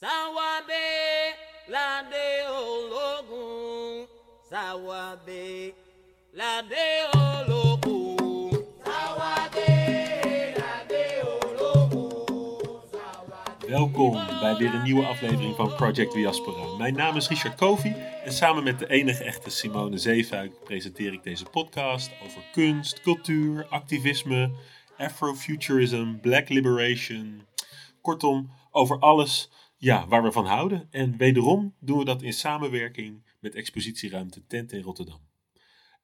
Sawabe lade ologun. Sawabe lade ologun. Sawabe lade ologun. Welkom bij weer een nieuwe aflevering van Project Diaspora. Mijn naam is Richard Kovi en samen met de enige echte Simone Zeefuik presenteer ik deze podcast over kunst, cultuur, activisme, Afrofuturism, Black Liberation. Kortom, over alles ja, waar we van houden. En wederom doen we dat in samenwerking met expositieruimte Tent in Rotterdam.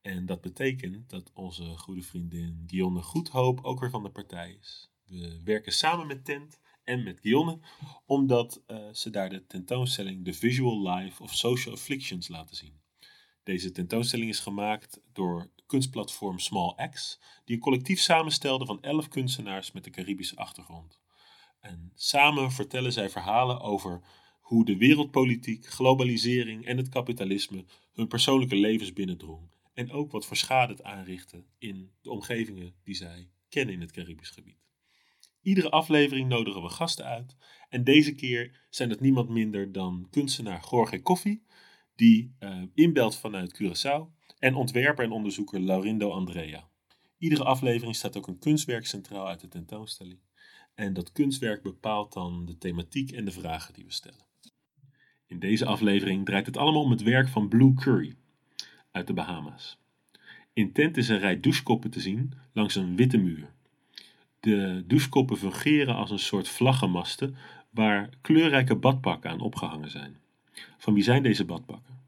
En dat betekent dat onze goede vriendin Gionne Goedhoop ook weer van de partij is. We werken samen met Tent en met Gionne, omdat eh, ze daar de tentoonstelling The Visual Life of Social Afflictions laten zien. Deze tentoonstelling is gemaakt door kunstplatform Small X, die een collectief samenstelde van elf kunstenaars met een Caribische achtergrond. En samen vertellen zij verhalen over hoe de wereldpolitiek, globalisering en het kapitalisme hun persoonlijke levens binnendrong. En ook wat voor schade het aanrichtte in de omgevingen die zij kennen in het Caribisch gebied. Iedere aflevering nodigen we gasten uit. En deze keer zijn het niemand minder dan kunstenaar Jorge Koffie, die uh, inbelt vanuit Curaçao, en ontwerper en onderzoeker Laurindo Andrea. Iedere aflevering staat ook een kunstwerk centraal uit de tentoonstelling. En dat kunstwerk bepaalt dan de thematiek en de vragen die we stellen. In deze aflevering draait het allemaal om het werk van Blue Curry uit de Bahama's. In tent is een rij douchekoppen te zien langs een witte muur. De douchekoppen fungeren als een soort vlaggenmasten waar kleurrijke badpakken aan opgehangen zijn. Van wie zijn deze badpakken?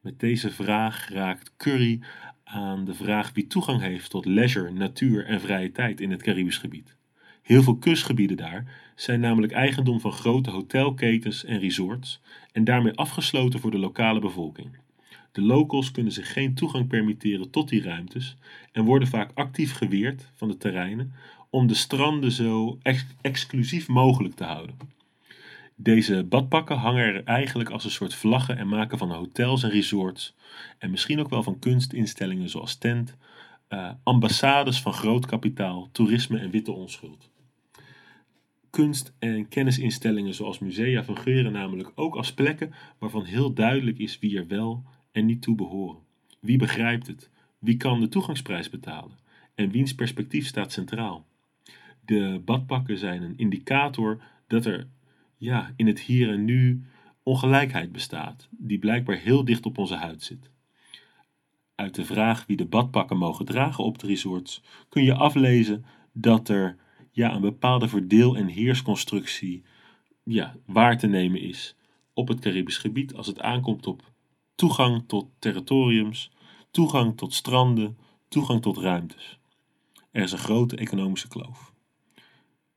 Met deze vraag raakt Curry aan de vraag wie toegang heeft tot leisure, natuur en vrije tijd in het Caribisch gebied. Heel veel kustgebieden daar zijn namelijk eigendom van grote hotelketens en resorts en daarmee afgesloten voor de lokale bevolking. De locals kunnen zich geen toegang permitteren tot die ruimtes en worden vaak actief geweerd van de terreinen om de stranden zo ex exclusief mogelijk te houden. Deze badpakken hangen er eigenlijk als een soort vlaggen en maken van hotels en resorts en misschien ook wel van kunstinstellingen zoals tent, uh, ambassades van groot kapitaal, toerisme en witte onschuld. Kunst- en kennisinstellingen zoals musea fungeren namelijk ook als plekken waarvan heel duidelijk is wie er wel en niet toe behoren. Wie begrijpt het? Wie kan de toegangsprijs betalen? En wiens perspectief staat centraal? De badpakken zijn een indicator dat er ja, in het hier en nu ongelijkheid bestaat, die blijkbaar heel dicht op onze huid zit. Uit de vraag wie de badpakken mogen dragen op de resorts kun je aflezen dat er ja, een bepaalde verdeel- en heersconstructie ja, waar te nemen is op het Caribisch gebied als het aankomt op toegang tot territoriums, toegang tot stranden, toegang tot ruimtes. Er is een grote economische kloof.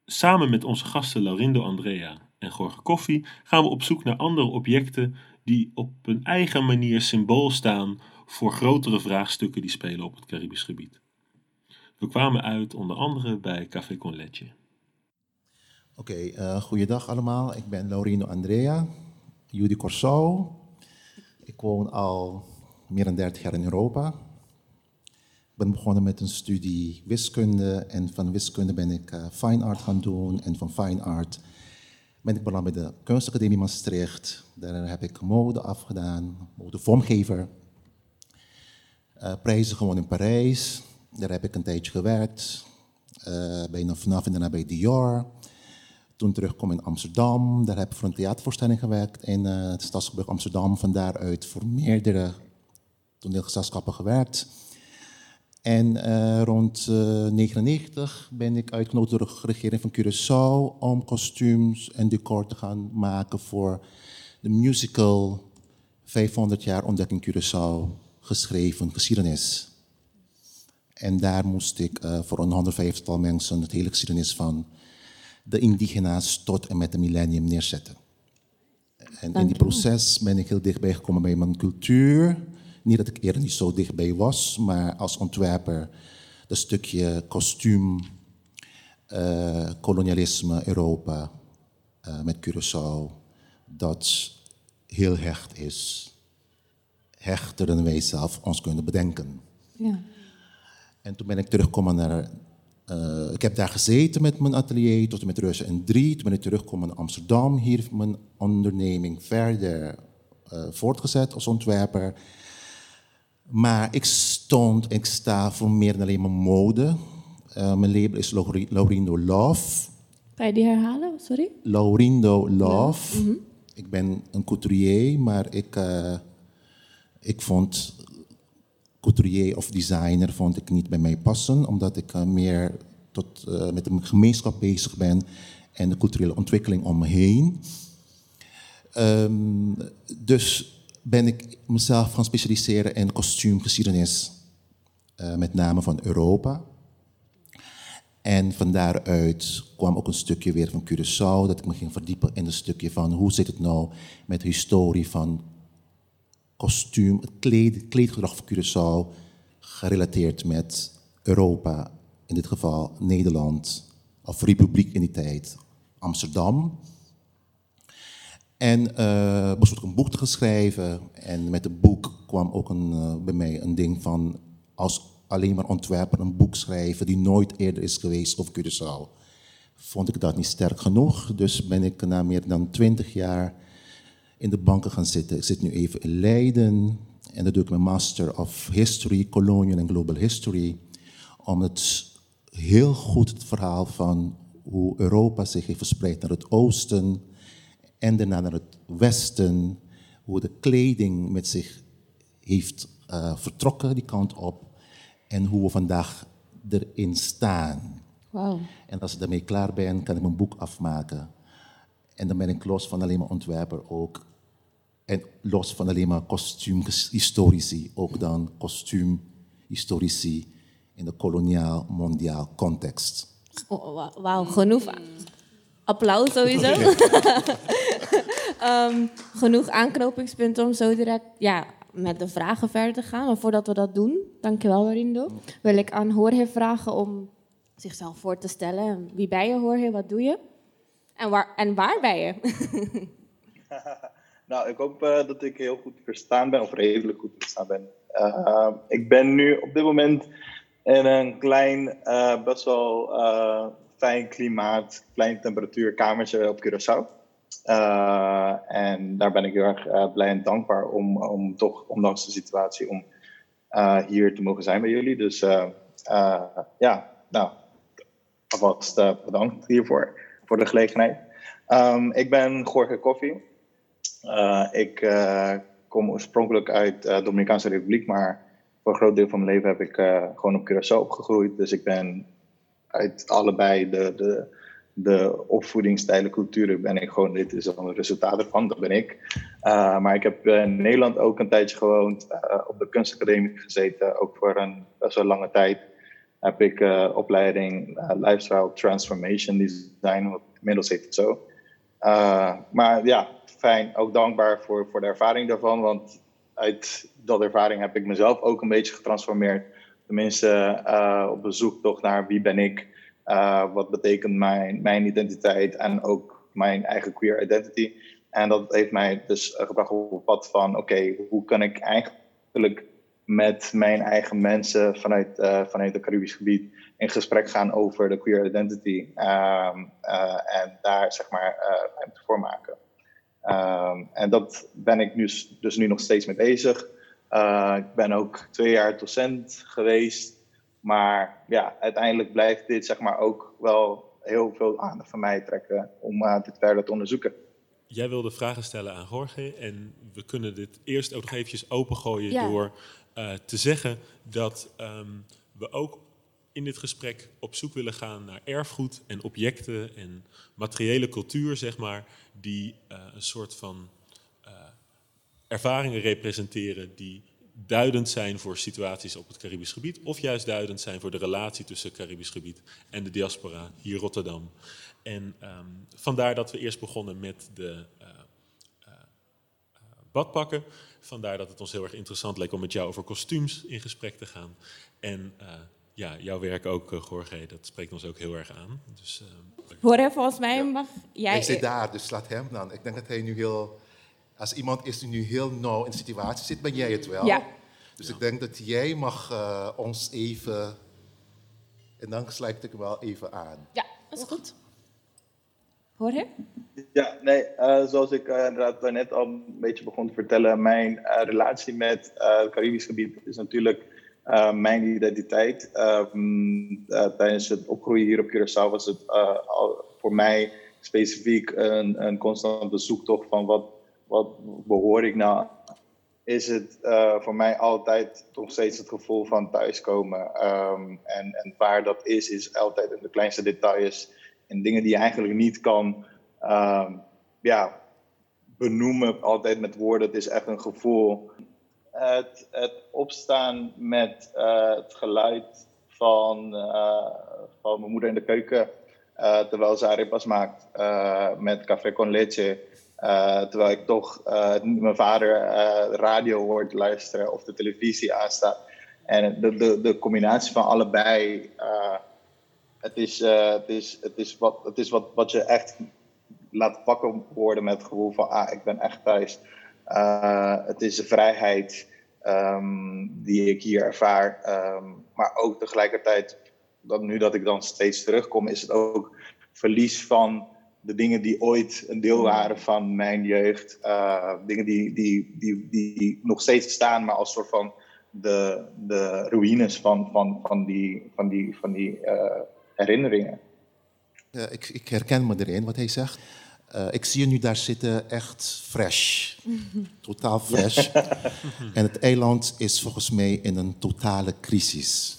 Samen met onze gasten Laurindo Andrea en Jorge Koffie gaan we op zoek naar andere objecten die op hun eigen manier symbool staan voor grotere vraagstukken die spelen op het Caribisch gebied. We kwamen uit onder andere bij Café Con. Oké, okay, uh, goeiedag allemaal. Ik ben Laurino Andrea, Judy Corso. Ik woon al meer dan 30 jaar in Europa. Ik ben begonnen met een studie wiskunde en van wiskunde ben ik uh, fine art gaan doen. En van fine art ben ik beland bij de Kunstacademie Maastricht. Daar heb ik mode afgedaan, modevormgever. Uh, prijzen gewoon in Parijs. Daar heb ik een tijdje gewerkt. Uh, bij NAF en daarna bij Dior. Toen terugkom in Amsterdam. Daar heb ik voor een theatervoorstelling gewerkt in uh, het Stadsgebied Amsterdam. Van daaruit voor meerdere toneelgezelschappen gewerkt. En uh, rond 1999 ben ik uitgenodigd door de regering van Curaçao om kostuums en decor te gaan maken voor de musical 500 jaar ontdekking Curaçao geschreven geschiedenis. En daar moest ik uh, voor een 150-tal mensen het hele geschiedenis van de indigena's tot en met de millennium neerzetten. En in die proces ben ik heel dichtbij gekomen bij mijn cultuur. Niet dat ik eerder niet zo dichtbij was, maar als ontwerper dat stukje kostuum, uh, kolonialisme, Europa uh, met Curaçao, dat heel hecht is. Hechter dan wij zelf ons kunnen bedenken. Ja. En toen ben ik teruggekomen naar eh, ik heb daar gezeten met mijn atelier tot en met 2003. Toen ben ik teruggekomen naar Amsterdam. Hier heeft mijn onderneming verder eh, voortgezet als ontwerper. Maar ik stond, ik sta voor meer dan alleen maar mode. Uh, mijn label is Laurindo Love. Kan je die herhalen? Sorry? Laurindo Love. Ja. Mm -hmm. Ik ben een couturier, maar ik, uh, ik vond couturier of designer vond ik niet bij mij passen, omdat ik uh, meer tot, met de gemeenschap bezig ben en de culturele ontwikkeling om me heen. Um, dus ben ik mezelf gaan specialiseren in kostuumgeschiedenis, uh, met name van Europa. En van daaruit kwam ook een stukje weer van Curaçao, dat ik me ging verdiepen in een stukje van hoe zit het nou met de historie van kostuum, het kleed, kleedgedrag van Curaçao, gerelateerd met Europa, in dit geval Nederland, of Republiek in die tijd, Amsterdam. En uh, besloot ik een boek te schrijven. En met het boek kwam ook een, uh, bij mij een ding van... als alleen maar ontwerper een boek schrijven die nooit eerder is geweest over Curaçao. Vond ik dat niet sterk genoeg. Dus ben ik na meer dan twintig jaar in de banken gaan zitten. Ik zit nu even in Leiden. En dat doe ik mijn Master of History, Colonial en Global History. Om het heel goed het verhaal van hoe Europa zich heeft verspreid naar het oosten en daarna naar het westen, hoe de kleding met zich heeft uh, vertrokken die kant op en hoe we vandaag erin staan. Wow. En als ik daarmee klaar ben, kan ik mijn boek afmaken. En dan ben ik los van alleen maar ontwerper ook. En los van alleen maar kostuumhistorici, ook dan kostuumhistorici in de koloniaal-mondiaal context. Oh, Wauw, genoeg applaus sowieso. um, genoeg aanknopingspunten om zo direct ja, met de vragen verder te gaan. Maar voordat we dat doen, dankjewel Marindo, wil ik aan Jorge vragen om zichzelf voor te stellen. Wie ben je Jorge, wat doe je? En waar, en waar ben je? nou, ik hoop uh, dat ik heel goed verstaan ben, of redelijk goed verstaan ben. Uh, ik ben nu op dit moment in een klein, uh, best wel fijn klimaat, klein temperatuur kamertje op Curaçao. En daar ben ik heel erg blij en dankbaar om, om toch, ondanks de situatie, om hier te mogen zijn bij jullie. Dus ja, nou, alvast bedankt hiervoor, voor de gelegenheid. Um, ik ben Jorge Koffie. Ik kom oorspronkelijk uit de Dominicaanse Republiek, maar voor een groot deel van mijn leven heb ik gewoon op Curaçao opgegroeid. Dus ik ben uit allebei de, de, de opvoedingsstijlen, culturen ben ik gewoon, dit is een resultaat ervan, dat ben ik. Maar ik heb in Nederland ook een tijdje gewoond, op de kunstacademie gezeten, ook voor een best wel lange tijd. Heb ik opleiding Lifestyle Transformation Design, inmiddels heet het zo. Maar ja, fijn, ook dankbaar voor, voor de ervaring daarvan, want uit dat ervaring heb ik mezelf ook een beetje getransformeerd Tenminste, uh, op bezoek toch naar wie ben ik, uh, wat betekent mijn, mijn identiteit en ook mijn eigen queer identity. En dat heeft mij dus gebracht op het pad van, oké, hoe kan ik eigenlijk met mijn eigen mensen vanuit, vanuit het Caribisch gebied in gesprek gaan over de queer identity. Um, en daar zeg maar ruimte voor maken. Um, en dat ben ik nu, dus nu nog steeds mee bezig. Uh, ik ben ook twee jaar docent geweest. Maar ja, uiteindelijk blijft dit zeg maar ook wel heel veel aandacht van mij trekken om uh, dit verder te onderzoeken. Jij wilde vragen stellen aan Jorge en we kunnen dit eerst ook nog eventjes opengooien ja. door uh, te zeggen dat um, we ook in dit gesprek op zoek willen gaan naar erfgoed en objecten en materiële cultuur, zeg maar, die een soort van ervaringen representeren die duidend zijn voor situaties op het Caribisch gebied, of juist duidend zijn voor de relatie tussen het Caribisch gebied en de diaspora hier Rotterdam. En um, vandaar dat we eerst begonnen met de uh, badpakken. Vandaar dat het ons heel erg interessant leek om met jou over kostuums in gesprek te gaan. En ja, jouw werk ook, Jorge, dat spreekt ons ook heel erg aan. Dus, Hoor even, volgens mij mag jij... Hij zit daar, dus laat hem dan. Ik denk dat hij nu heel als iemand is die nu heel nauw in de situatie zit, ben jij het wel. Ja. Dus ik denk dat jij mag uh, ons even En dan sluit ik wel even aan. Ja, dat is goed. Hoor je? Ja, nee, eh, zoals ik uh, inderdaad net al een beetje begon te vertellen, mijn uh, relatie met het Caribisch gebied is natuurlijk mijn identiteit. Ehm, tijdens het opgroeien hier op Curaçao was het al voor mij specifiek een, een constante zoektocht van wat, wat behoor ik nou is het voor mij altijd nog steeds het gevoel van thuiskomen. Um, en, en waar dat is, is altijd in de kleinste details en dingen die je eigenlijk niet kan uh, ja, benoemen, altijd met woorden. Het is echt een gevoel. Het, het opstaan met uh, het geluid van, uh, van mijn moeder in de keuken. Uh, terwijl ze arepas maakt met café con leche. terwijl ik toch mijn vader radio hoort luisteren of de televisie aanstaat. En de, de, de combinatie van allebei het is, het is, het is, wat, het is wat, wat je echt laat pakken worden met het gevoel van, ah, ik ben echt thuis. Uh, het is de vrijheid um, die ik hier ervaar. Um, maar ook tegelijkertijd, dat nu dat ik dan steeds terugkom, is het ook verlies van de dingen die ooit een deel waren van mijn jeugd. Uh, dingen die, die, die, die nog steeds staan, maar als soort van de, de ruïnes van, van, van die, van die, van die herinneringen. Uh, ik, ik, herken me erin wat hij zegt. Uh, ik zie je nu daar zitten echt fresh. Totaal fresh. en het eiland is volgens mij in een totale crisis.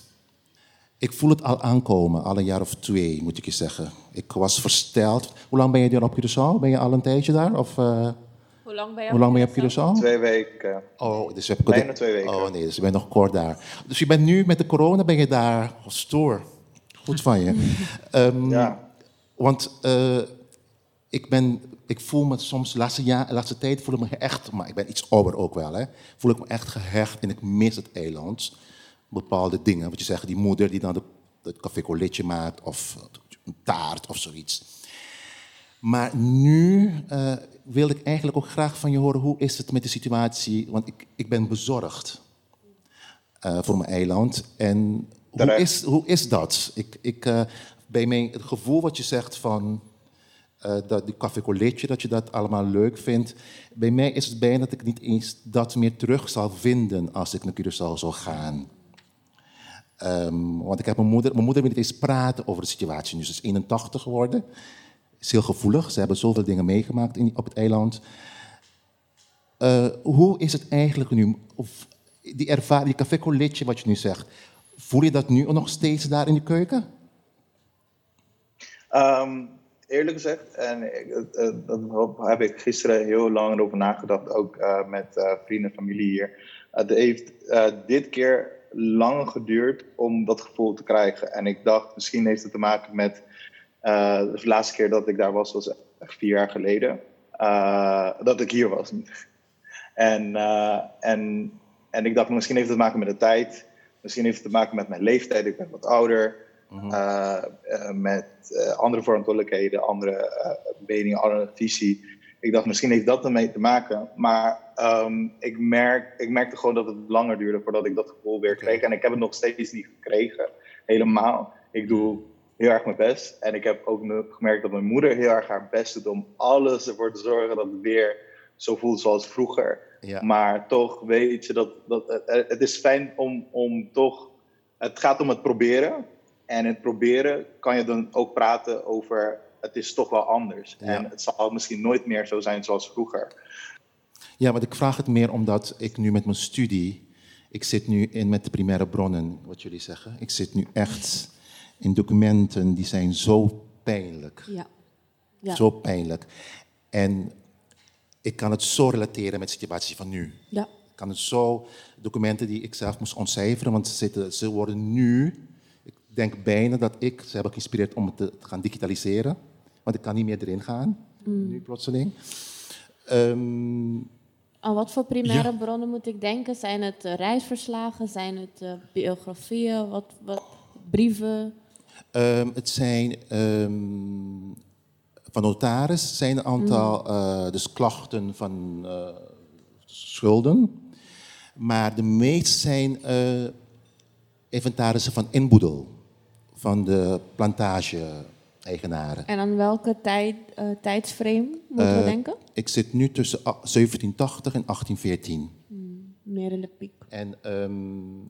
Ik voel het al aankomen, al een jaar of twee moet ik je zeggen. Ik was versteld. Hoe lang ben je daar op Curaçao? Ben je al een tijdje daar? Of, uh, hoe lang ben je, Hoe lang ben je op Curaçao? Twee weken. Oh, dus je hebt Bijna twee weken. Oh nee, dus je bent nog kort daar. Dus je bent nu met de corona ben je daar oh, stoer. Goed van je. Um, ja. Want uh, ik, ben, ik voel me soms, de laatste, jaar, laatste tijd voel ik me echt, maar ik ben iets ouder ook wel, hè, voel ik me echt gehecht en ik mis het eiland. Bepaalde dingen, wat je zegt, die moeder die dan de, het café colletje maakt of een taart of zoiets. Maar nu uh, wil ik eigenlijk ook graag van je horen, hoe is het met de situatie? Want ik, ik ben bezorgd uh, voor mijn eiland. En hoe is, hoe is dat? Ik, ik, uh, bij het gevoel wat je zegt van uh, dat die café colletje, dat je dat allemaal leuk vindt. Bij mij is het bijna dat ik niet eens dat meer terug zal vinden als ik naar Curaçao zou gaan. Um, want ik heb mijn moeder, mijn moeder wil niet eens praten over de situatie nu. Ze is 81 geworden. Is heel gevoelig. Ze hebben zoveel dingen meegemaakt op het eiland. Uh, hoe is het eigenlijk nu? Of die ervaring, die café colletje wat je nu zegt. Voel je dat nu nog steeds daar in de keuken? Um, eerlijk gezegd, en daar heb ik gisteren heel lang over nagedacht, ook uh, met uh, vrienden en familie hier. Het heeft dit keer lang geduurd om dat gevoel te krijgen. En ik dacht, misschien heeft het te maken met de laatste keer dat ik daar was, was echt vier jaar geleden. dat ik hier was. en, en, en ik dacht, misschien heeft het te maken met de tijd. Misschien heeft het te maken met mijn leeftijd. Ik ben wat ouder. Mm met uh, andere verantwoordelijkheden, andere meningen, andere visie. Ik dacht, misschien heeft dat ermee te maken. Maar um, ik, merk, ik merkte gewoon dat het langer duurde voordat ik dat gevoel weer kreeg. En ik heb het nog steeds niet gekregen. Helemaal. Ik doe heel erg mijn best. En ik heb ook gemerkt dat mijn moeder heel erg haar best doet om alles ervoor te zorgen dat het weer zo voelt zoals vroeger. Ja. Maar toch weet je dat, dat het is fijn om, om toch. Het gaat om het proberen. En in het proberen kan je dan ook praten over het is toch wel anders. Ja. En het zal misschien nooit meer zo zijn zoals vroeger. Ja, want ik vraag het meer omdat ik nu met mijn studie. Ik zit nu in met de primaire bronnen, wat jullie zeggen. Ik zit nu echt in documenten die zijn zo pijnlijk. Ja. ja. Zo pijnlijk. En ik kan het zo relateren met de situatie van nu. Ja. Ik kan het zo, documenten die ik zelf moest ontcijferen, want ze, zitten, ze worden nu, denk bijna dat ik ze heb geïnspireerd om het te gaan digitaliseren, want ik kan niet meer erin gaan, Mm. nu plotseling. Um, Aan wat voor primaire ja. bronnen moet ik denken? Zijn het uh, reisverslagen? Zijn het uh, biografieën? Wat, wat, brieven? Um, het zijn um, van notaris zijn een aantal mm. uh, dus klachten van uh, schulden. Maar de meeste zijn inventarissen van inboedel. Van de plantage-eigenaren. En aan welke tijd, eh, tijdsframe moeten we Eh, denken? Ik zit nu tussen a- 1780 en 1814. Meer in de piek. En ehm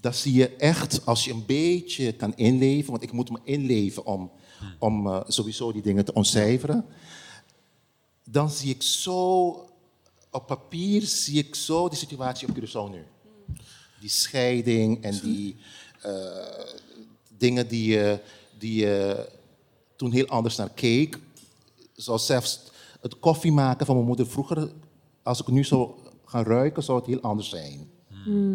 dat zie je echt als je een beetje kan inleven. Want ik moet me inleven om, om eh, sowieso die dingen te ontcijferen. Dan zie ik zo, op papier zie ik zo de situatie op Curaçao nu. Die scheiding en die dingen die je, die je toen heel anders naar keek. Zoals zelfs het koffie maken van mijn moeder vroeger. Als ik nu zou gaan ruiken, zou het heel anders zijn.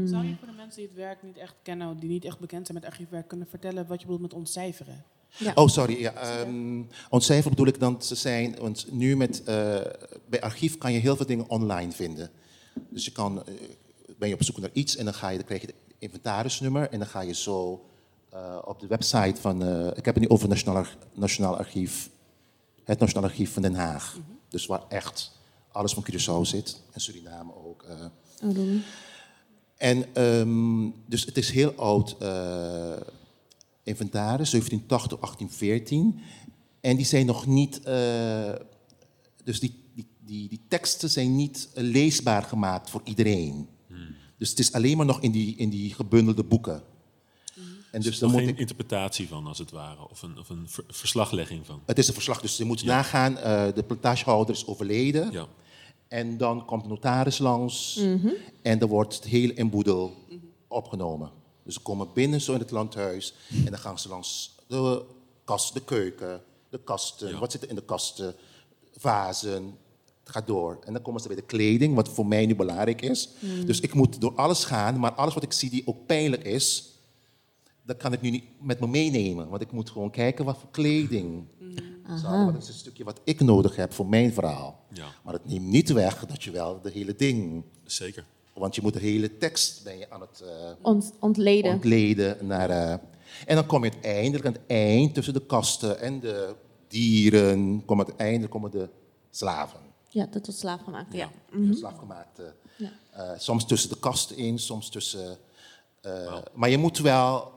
Zou je voor de mensen die het werk niet echt kennen, die niet echt bekend zijn met archiefwerk, kunnen vertellen wat je bedoelt met ontcijferen? Ja. Oh, sorry. Ja, ehm ontcijferen bedoel ik dan ze zijn. Want nu met, eh, bij archief kan je heel veel dingen online vinden. Dus je kan, eh, ben je op zoek naar iets en dan, ga je, dan krijg je inventarisnummer en dan ga je zo eh, op de website van. eh, ik heb het nu over Nationaal, Nationaal Archief. Het Nationaal Archief van Den Haag. Dus waar echt alles van Curaçao zit. En Suriname ook. eh. Oh. En ehm, dus het is heel oud inventaris, 1780, 1814. En die zijn nog niet, dus die, die, die, die teksten zijn niet leesbaar gemaakt voor iedereen. Dus het is alleen maar nog in die, in die gebundelde boeken. En dus er is moet geen ik, interpretatie van, als het ware. Of een, of een ver- verslaglegging van. het is een verslag, dus je moet nagaan, eh, de plantagehouder is overleden. Ja. En dan komt de notaris langs en dan wordt het hele inboedel opgenomen. Dus ze komen binnen zo in het landhuis en dan gaan ze langs de kast, de keuken, de kasten, Ja. wat zit er in de kasten, vazen. Het gaat door. En dan komen ze bij de kleding, wat voor mij nu belangrijk is. Dus ik moet door alles gaan, maar alles wat ik zie die ook pijnlijk is, dat kan ik nu niet met me meenemen. Want ik moet gewoon kijken wat voor kleding. Hadden, Wat is een stukje wat ik nodig heb voor mijn verhaal. Ja. Maar het neemt niet weg dat je wel de hele ding... Zeker. Want je moet de hele tekst ben je aan het eh, Ont, ontleden. ontleden. Naar, eh, en dan kom je uiteindelijk aan het eind tussen de kasten en de dieren. Kom uiteindelijk komen de slaven. Ja, dat tot slaaf gemaakt. Ja. De slaafgemaakte. Ja. Eh, soms tussen de kasten in, soms tussen... eh, Maar je moet wel...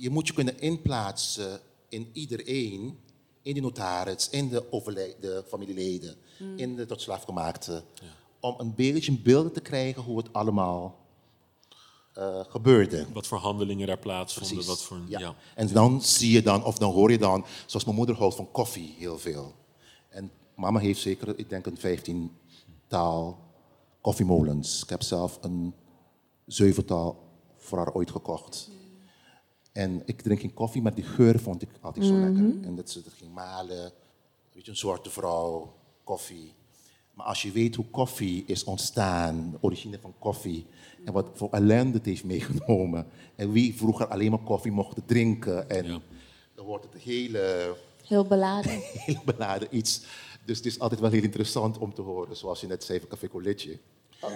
Je moet je kunnen inplaatsen in iedereen. In de notaris, in de, de familieleden, in de tot slaafgemaakte. Om een beetje een beeld te krijgen hoe het allemaal eh, gebeurde. Wat voor handelingen daar plaatsvonden. Precies. Wat voor, ja. ja. En dan zie je dan, of dan hoor je dan, zoals mijn moeder houdt van koffie heel veel. En mama heeft zeker, ik denk een vijftiental koffiemolens. Ik heb zelf een zevental voor haar ooit gekocht. En ik drink geen koffie, maar die geur vond ik altijd zo lekker. En dat ze dat ging malen. Weet je, een zwarte vrouw, koffie. Maar als je weet hoe koffie is ontstaan, de origine van koffie, en wat voor ellende het heeft meegenomen, en wie vroeger alleen maar koffie mocht drinken, en Ja. dan wordt het een hele, Heel beladen. heel beladen iets. Dus het is altijd wel heel interessant om te horen, zoals je net zei van Café College.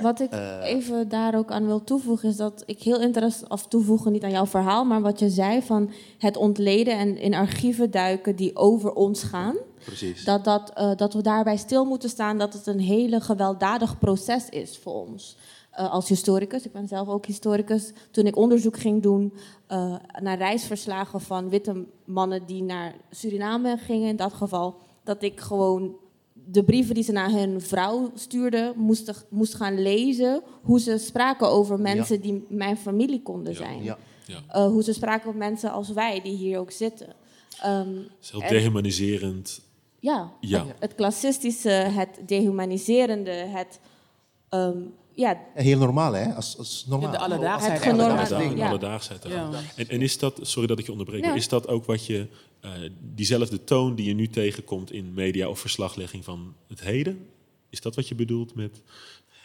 Wat ik even daar ook aan wil toevoegen is dat ik heel interessant, of toevoegen niet aan jouw verhaal, maar wat je zei van het ontleden en in archieven duiken die over ons gaan. Precies. Dat, dat, eh, dat we daarbij stil moeten staan dat het een hele gewelddadig proces is voor ons. Eh, als historicus, ik ben zelf ook historicus, toen ik onderzoek ging doen eh, naar reisverslagen van witte mannen die naar Suriname gingen, in dat geval, dat ik gewoon de brieven die ze naar hun vrouw stuurden, moest, moest gaan lezen hoe ze spraken over mensen die mijn familie konden zijn. Ja. Ja. Eh, hoe ze spraken over mensen als wij, die hier ook zitten. Ehm, Het is heel En- dehumaniserend. ja, Ja. het klassistische, het dehumaniserende, het... ehm, ja, heel normaal, hè? Als, als normaal. Ja, de alledaagsheid. Het Alledaag- ja. Alledaagsheid. Ja. En, en is dat, sorry dat ik je onderbreek, Ja. maar is dat ook wat je, eh, diezelfde toon die je nu tegenkomt in media of verslaglegging van het heden? Is dat wat je bedoelt met,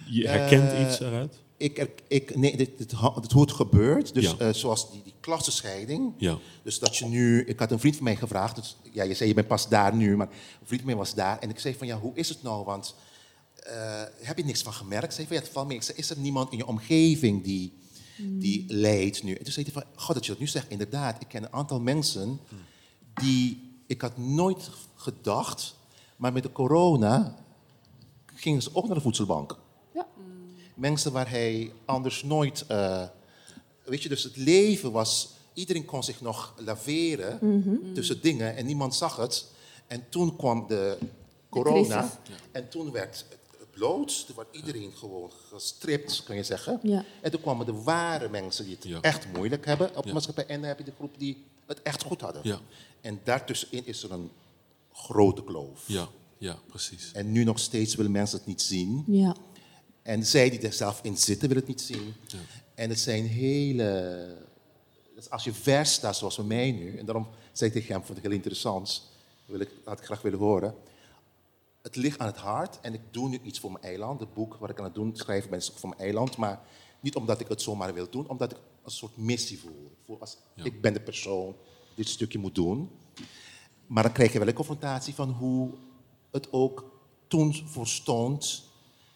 je herkent Eh, iets eruit? Ik, ik, nee, dit, dit, hoe het gebeurt. Dus Ja. eh, zoals die, die klassenscheiding. Ja. Dus dat je nu... Ik had een vriend van mij gevraagd. Dus, ja, je zei je bent pas daar nu. Maar een vriend van mij was daar. En ik zei van ja, hoe is het nou? Want eh, heb je niks van gemerkt? Zei van ja, het valt mee. Ik zei, is er niemand in je omgeving die, die lijdt nu? En toen zei hij van, god dat je dat nu zegt. Inderdaad, ik ken een aantal mensen die... Ik had nooit gedacht, maar met de corona gingen ze ook naar de voedselbank. ja. Mensen waar hij anders nooit... eh, weet je, dus het leven was iedereen kon zich nog laveren Mhm. tussen dingen en niemand zag het. En toen kwam de corona en toen werd het bloot. Toen werd iedereen gewoon gestript, kun je zeggen. Ja. En toen kwamen de ware mensen die het Ja. echt moeilijk hebben op de Ja. maatschappij. En dan heb je de groep die het echt goed hadden. Ja. En daartussenin is er een grote kloof. Ja, ja, precies. En nu nog steeds willen mensen het niet zien. Ja. En zij die er zelf in zitten, willen het niet zien. En het zijn hele... Dus als je vers staat, zoals bij mij nu... En daarom zei ik tegen hem, vond ik heel interessant. Wil ik, had ik graag willen horen. Het ligt aan het hart. En ik doe nu iets voor mijn eiland. Het boek wat ik aan het doen, schrijven ben, is ook voor mijn eiland. Maar niet omdat ik het zomaar wil doen. Omdat ik een soort missie voel. Ik voel als, Ik ben de persoon die dit stukje moet doen. Maar dan krijg je wel een confrontatie van hoe het ook toen voor stond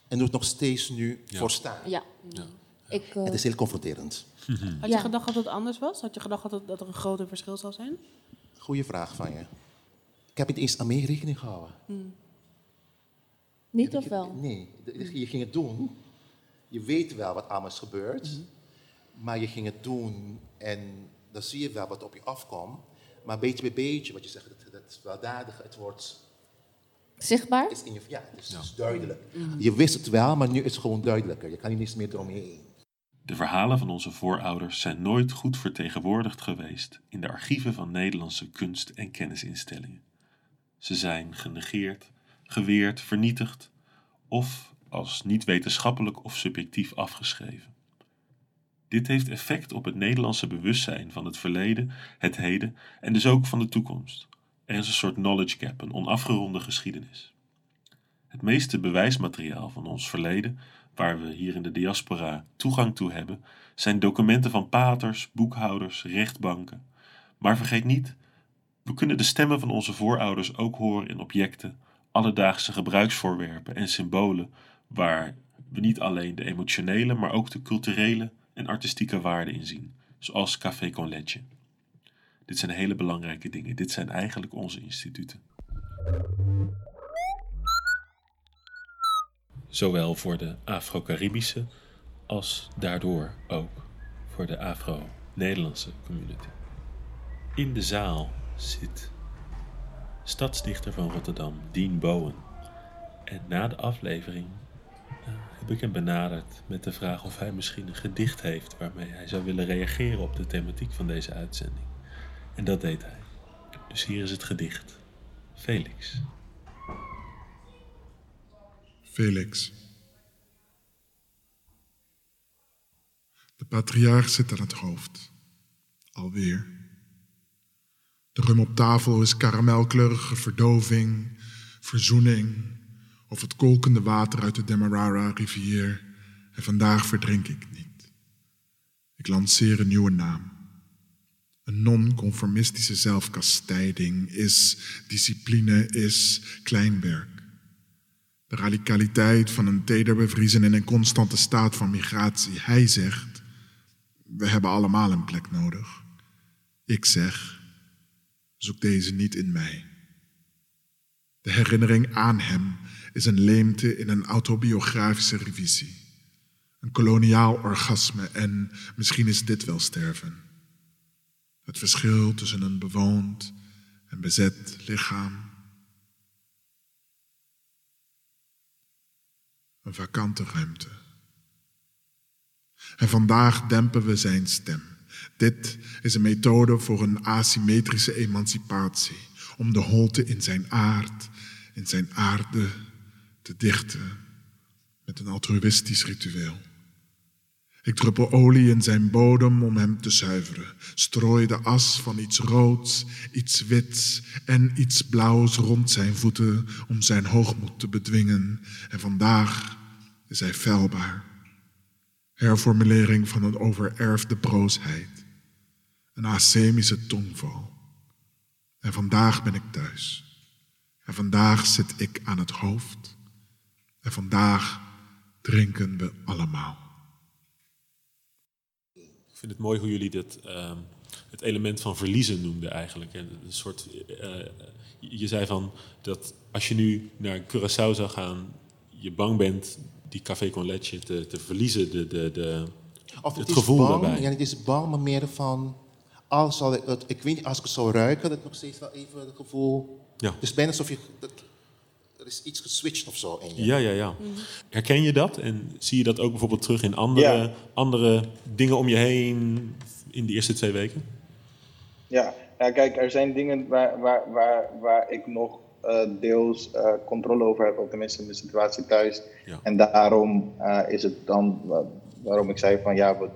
en hoe het nog steeds nu voor staat. Ja. Ja. Ik, eh, Het is heel confronterend. Had Ja. je gedacht dat het anders was? Had je gedacht dat, het, dat er een groter verschil zou zijn? Goeie vraag van je. Ik heb niet eens aan mee rekening gehouden. niet of wel? Nee, je ging het doen. Je weet wel wat allemaal is gebeurd. Maar je ging het doen en dan zie je wel wat op je afkomt. Maar beetje bij beetje, wat je zegt, het, het weldadige, het wordt Zichtbaar? is in je, ja, het is, het is duidelijk. Je wist het wel, maar nu is het gewoon duidelijker. Je kan hier niets meer eromheen. De verhalen van onze voorouders zijn nooit goed vertegenwoordigd geweest in de archieven van Nederlandse kunst- en kennisinstellingen. Ze zijn genegeerd, geweerd, vernietigd of als niet wetenschappelijk of subjectief afgeschreven. Dit heeft effect op het Nederlandse bewustzijn van het verleden, het heden en dus ook van de toekomst. Er is een soort knowledge gap, een onafgeronde geschiedenis. Het meeste bewijsmateriaal van ons verleden, waar we hier in de diaspora toegang toe hebben, zijn documenten van paters, boekhouders, rechtbanken. Maar vergeet niet, we kunnen de stemmen van onze voorouders ook horen in objecten, alledaagse gebruiksvoorwerpen en symbolen, waar we niet alleen de emotionele, maar ook de culturele en artistieke waarden in zien, zoals Café Con Leche. Dit zijn hele belangrijke dingen. Dit zijn eigenlijk onze instituten. Zowel voor de Afro-Caribische als daardoor ook voor de Afro-Nederlandse community. In de zaal zit stadsdichter van Rotterdam, Dean Bowen. En na de aflevering heb ik hem benaderd met de vraag of hij misschien een gedicht heeft waarmee hij zou willen reageren op de thematiek van deze uitzending. En dat deed hij. Dus hier is het gedicht. Felix. Felix. De patriarch zit aan het hoofd. Alweer. De rum op tafel is karamelkleurige verdoving, verzoening of het kolkende water uit de Demerara-rivier. En vandaag verdrink ik niet. Ik lanceer een nieuwe naam. Een non-conformistische zelfkastijding is discipline, is kleinwerk. De radicaliteit van een teder bevriezen in een constante staat van migratie. Hij zegt, we hebben allemaal een plek nodig. Ik zeg, zoek deze niet in mij. De herinnering aan hem is een leemte in een autobiografische revisie. Een koloniaal orgasme en misschien is dit wel sterven. Het verschil tussen een bewoond en bezet lichaam. Een vakante ruimte. En vandaag dempen we zijn stem. Dit is een methode voor een asymmetrische emancipatie. Om de holte in zijn aard, in zijn aarde te dichten met een altruïstisch ritueel. Ik druppel olie in zijn bodem om hem te zuiveren. Strooi de as van iets roods, iets wits en iets blauws rond zijn voeten om zijn hoogmoed te bedwingen. En vandaag is hij feilbaar. Herformulering van een overerfde broosheid. Een asemische tongval. En vandaag ben ik thuis. En vandaag zit ik aan het hoofd. En vandaag drinken we allemaal. Ik vind het mooi hoe jullie dit, ehm, het element van verliezen noemden eigenlijk. En een soort, eh, je zei van dat als je nu naar Curaçao zou gaan, je bang bent die Café Con Leche te, te verliezen, de, de, de, Of het is gevoel bang, daarbij. Ja, het is bang, maar meer van al zal ik het, ik weet niet, als ik het zou ruiken, dat ik nog steeds wel even het gevoel. Ja. Is bijna alsof je, dat, er is iets geswitcht of zo in je. Ja, ja, ja. Herken je dat? En zie je dat ook bijvoorbeeld terug in andere, Ja. andere dingen om je heen in de eerste twee weken? Ja, ja kijk, er zijn dingen waar, waar, waar, waar ik nog eh, deels eh, controle over heb, of tenminste in de situatie thuis. Ja. En daarom eh, is het dan wa- waarom ik zei van ja, we,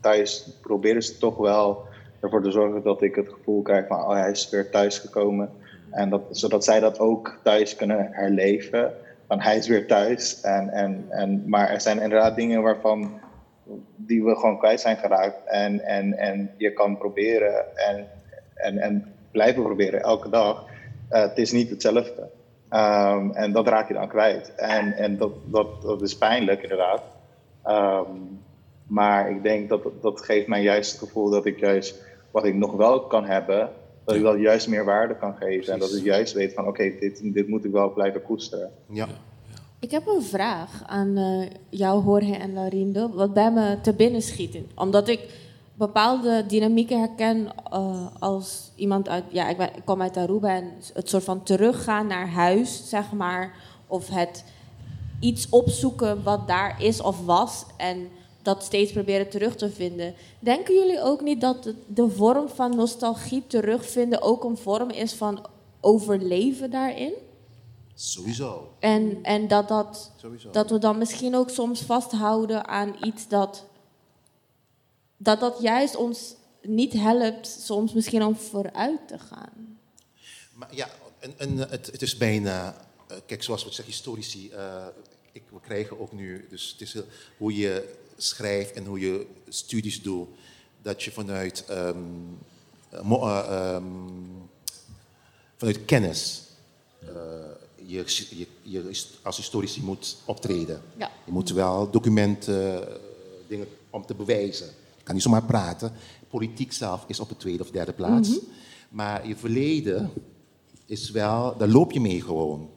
thuis proberen ze toch wel ervoor te zorgen dat ik het gevoel krijg van oh, hij is weer thuis gekomen. En dat, zodat zij dat ook thuis kunnen herleven. Van hij is weer thuis. En, en, en, maar er zijn inderdaad dingen waarvan die we gewoon kwijt zijn geraakt. En, en, en je kan proberen en, en, en blijven proberen elke dag. Eh, het is niet hetzelfde. Ehm, en dat raak je dan kwijt. En, en dat, dat, dat is pijnlijk, inderdaad. Ehm, maar ik denk dat dat geeft mij juist het gevoel dat ik juist wat ik nog wel kan hebben, dat ik wel juist meer waarde kan geven. En dat ik juist weet van oké, dit, dit moet ik wel blijven koesteren. Ja. Ik heb een vraag aan eh, jou, Jorge en Laurindo, wat bij me te binnen schiet. Omdat ik bepaalde dynamieken herken eh, als iemand uit... Ja, ik, ben, ik kom uit Aruba en het soort van teruggaan naar huis, zeg maar. Of het iets opzoeken wat daar is of was en dat steeds proberen terug te vinden. Denken jullie ook niet dat de vorm van nostalgie terugvinden ook een vorm is van overleven daarin? Sowieso. En, en dat, dat, Sowieso. dat we dan misschien ook soms vasthouden aan iets dat, dat dat juist ons niet helpt, soms misschien om vooruit te gaan. Maar ja, en, en, het, het is bijna, eh, kijk, zoals we zeggen, historici, eh, ik, we krijgen ook nu, dus het is hoe je schrijft en hoe je studies doet, dat je vanuit, ehm, eh, eh, ehm, vanuit kennis eh, je, je, je als historici moet optreden. Ja. Je moet wel documenten, dingen om te bewijzen. Je kan niet zomaar praten. Politiek zelf is op de tweede of derde plaats. Maar je verleden is wel, daar loop je mee gewoon.